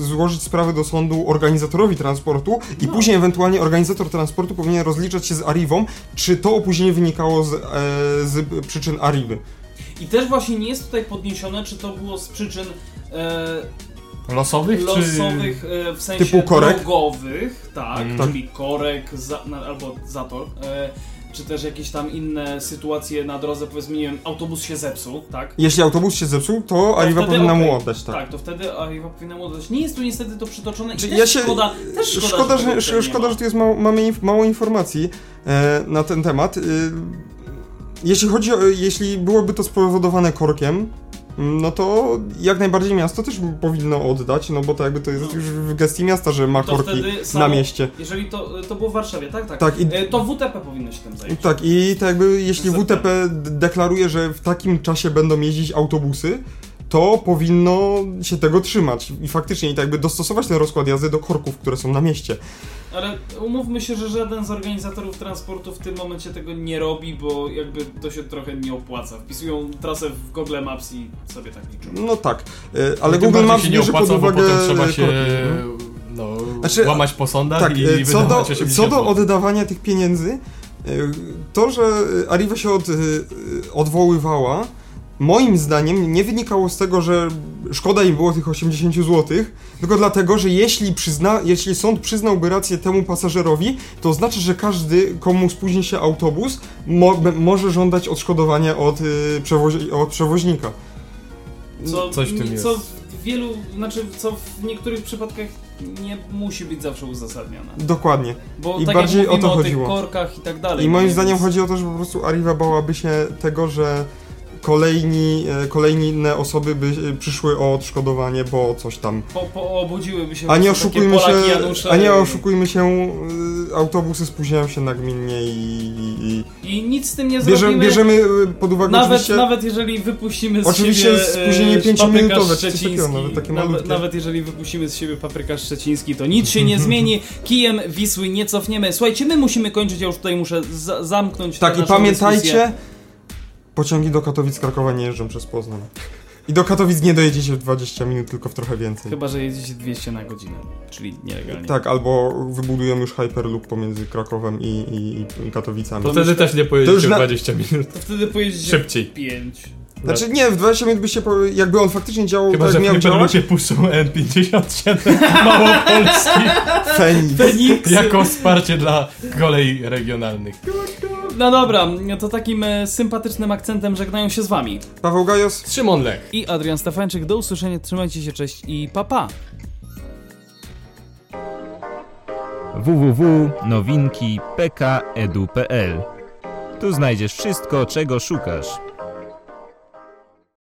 Speaker 3: złożyć sprawę do sądu organizatorowi transportu i
Speaker 2: No.
Speaker 3: później ewentualnie organizator transportu powinien rozliczać się z Arrivą, czy to opóźnienie wynikało z, e, z przyczyn Arrivy.
Speaker 2: I też właśnie nie jest tutaj podniesione, czy to było z przyczyn e,
Speaker 4: Losowych,
Speaker 2: losowych, e, w sensie
Speaker 3: Typu korek?
Speaker 2: drogowych, tak,
Speaker 4: Mhm.
Speaker 2: czyli korek za, albo zator, e, czy też jakieś tam inne sytuacje na drodze, powiedzmy, nie wiem, autobus się zepsuł, tak?
Speaker 3: Jeśli autobus się zepsuł, to Arriva
Speaker 2: wtedy
Speaker 3: powinna mu
Speaker 2: okej.
Speaker 3: oddać, tak.
Speaker 2: Tak, to wtedy Arriva powinna mu oddać. Nie jest tu niestety to przytoczone i
Speaker 3: Czy
Speaker 2: też
Speaker 3: ja się-
Speaker 2: szkoda, też szkoda,
Speaker 3: Szkoda,
Speaker 2: tego
Speaker 3: że,
Speaker 2: tutaj nie
Speaker 3: szkoda,
Speaker 2: ma.
Speaker 3: że tu jest mało, mamy inf, mało informacji e, na ten temat. E, jeśli chodzi o, jeśli byłoby to spowodowane korkiem, no to jak najbardziej miasto też powinno oddać, no bo to jakby to jest już w gestii miasta, że ma korki na mieście.
Speaker 2: Jeżeli to, to było w Warszawie, tak? Tak.
Speaker 3: Tak, i-
Speaker 2: E, To WTP powinno się tym zająć.
Speaker 3: Tak, i tak jakby jeśli. WTP deklaruje, że w takim czasie będą jeździć autobusy, to powinno się tego trzymać. I faktycznie, i tak jakby dostosować ten rozkład jazdy do korków, które są na mieście.
Speaker 2: Ale umówmy się, że żaden z organizatorów transportu w tym momencie tego nie robi, bo jakby to się trochę nie opłaca. Wpisują trasę w Google Maps i sobie tak liczą.
Speaker 3: No tak, e, ale
Speaker 4: Tym
Speaker 3: Google Maps
Speaker 4: się nie
Speaker 3: bierze
Speaker 4: opłaca,
Speaker 3: pod uwagę
Speaker 4: bo potem trzeba się
Speaker 3: korki, no.
Speaker 4: no,
Speaker 3: Znaczy,
Speaker 4: łamać po sądach
Speaker 3: Tak,
Speaker 4: i
Speaker 3: e, co do,
Speaker 4: wydawać 80
Speaker 3: co do oddawania tych pieniędzy, e, to, że Arriva się od, odwoływała, moim zdaniem nie wynikało z tego, że szkoda im było tych 80 zł, tylko dlatego, że jeśli, przyzna, jeśli sąd przyznałby rację temu pasażerowi, to znaczy, że każdy, komu spóźni się autobus, mo, może żądać odszkodowania od, e, przewozi, od przewoźnika.
Speaker 2: Co,
Speaker 4: Coś w tym
Speaker 2: co
Speaker 4: jest.
Speaker 2: w wielu, znaczy co w niektórych przypadkach nie musi być zawsze uzasadnione.
Speaker 3: Dokładnie.
Speaker 2: Bo
Speaker 3: I
Speaker 2: tak
Speaker 3: bardziej
Speaker 2: jak
Speaker 3: o to
Speaker 2: o,
Speaker 3: chodziło.
Speaker 2: tych korkach i tak dalej.
Speaker 3: I moim
Speaker 2: no
Speaker 3: zdaniem
Speaker 2: więc-
Speaker 3: chodzi o to, że po prostu Arriva bałaby się tego, że kolejni, e, kolejni inne osoby by e, przyszły o odszkodowanie, bo coś tam.
Speaker 2: Po, po obudziłyby się
Speaker 3: A nie oszukujmy się,
Speaker 2: Janusze
Speaker 3: a nie oszukujmy się, autobusy spóźniają się nagminnie i, i,
Speaker 2: I nic z tym nie
Speaker 3: i bierzemy,
Speaker 2: zrobimy.
Speaker 3: bierzemy e, pod uwagę
Speaker 2: Nawet,
Speaker 3: oczywiście...
Speaker 2: nawet jeżeli wypuścimy z
Speaker 3: Oczywiście
Speaker 2: siebie
Speaker 3: spóźnienie
Speaker 2: e,
Speaker 3: pięciominutowe,
Speaker 2: paprykarz
Speaker 3: czy coś takiego, nawet takie malutkie.
Speaker 2: nawet jeżeli wypuścimy z siebie paprykarz szczeciński, to nic się nie zmieni. Kijem Wisły nie cofniemy. Słuchajcie, my musimy kończyć, ja już tutaj muszę za zamknąć
Speaker 3: Tak, i pamiętajcie,
Speaker 2: dyskusję.
Speaker 3: Pociągi do Katowic Krakowa nie jeżdżą przez Poznań. I do Katowic nie dojedziecie w 20 minut, tylko w trochę więcej.
Speaker 2: Chyba, że jedziecie 200 na godzinę, czyli nielegalnie.
Speaker 3: Tak, albo wybudują już Hyperloop pomiędzy Krakowem i, i, i Katowicami.
Speaker 4: To wtedy też nie pojedziecie
Speaker 3: już na-
Speaker 4: 20 minut.
Speaker 2: To wtedy pojedziecie
Speaker 4: Szybciej.
Speaker 2: 5.
Speaker 3: Znaczy nie, w 20 minut by się, jakby on faktycznie działał
Speaker 4: Chyba,
Speaker 3: tak,
Speaker 4: że
Speaker 3: miał działać,
Speaker 4: Hyperloopie puszczą N57 Małopolski
Speaker 3: Feniks.
Speaker 2: Feniks!
Speaker 4: jako wsparcie dla kolei regionalnych.
Speaker 2: No dobra, to takim e, sympatycznym akcentem żegnają się z wami.
Speaker 3: Paweł Gajos,
Speaker 4: Szymon Lech.
Speaker 2: I Adrian Stefańczyk, do usłyszenia, trzymajcie się, cześć i papa.
Speaker 6: www.nowinki.pk.edu.pl Tu znajdziesz wszystko, czego szukasz.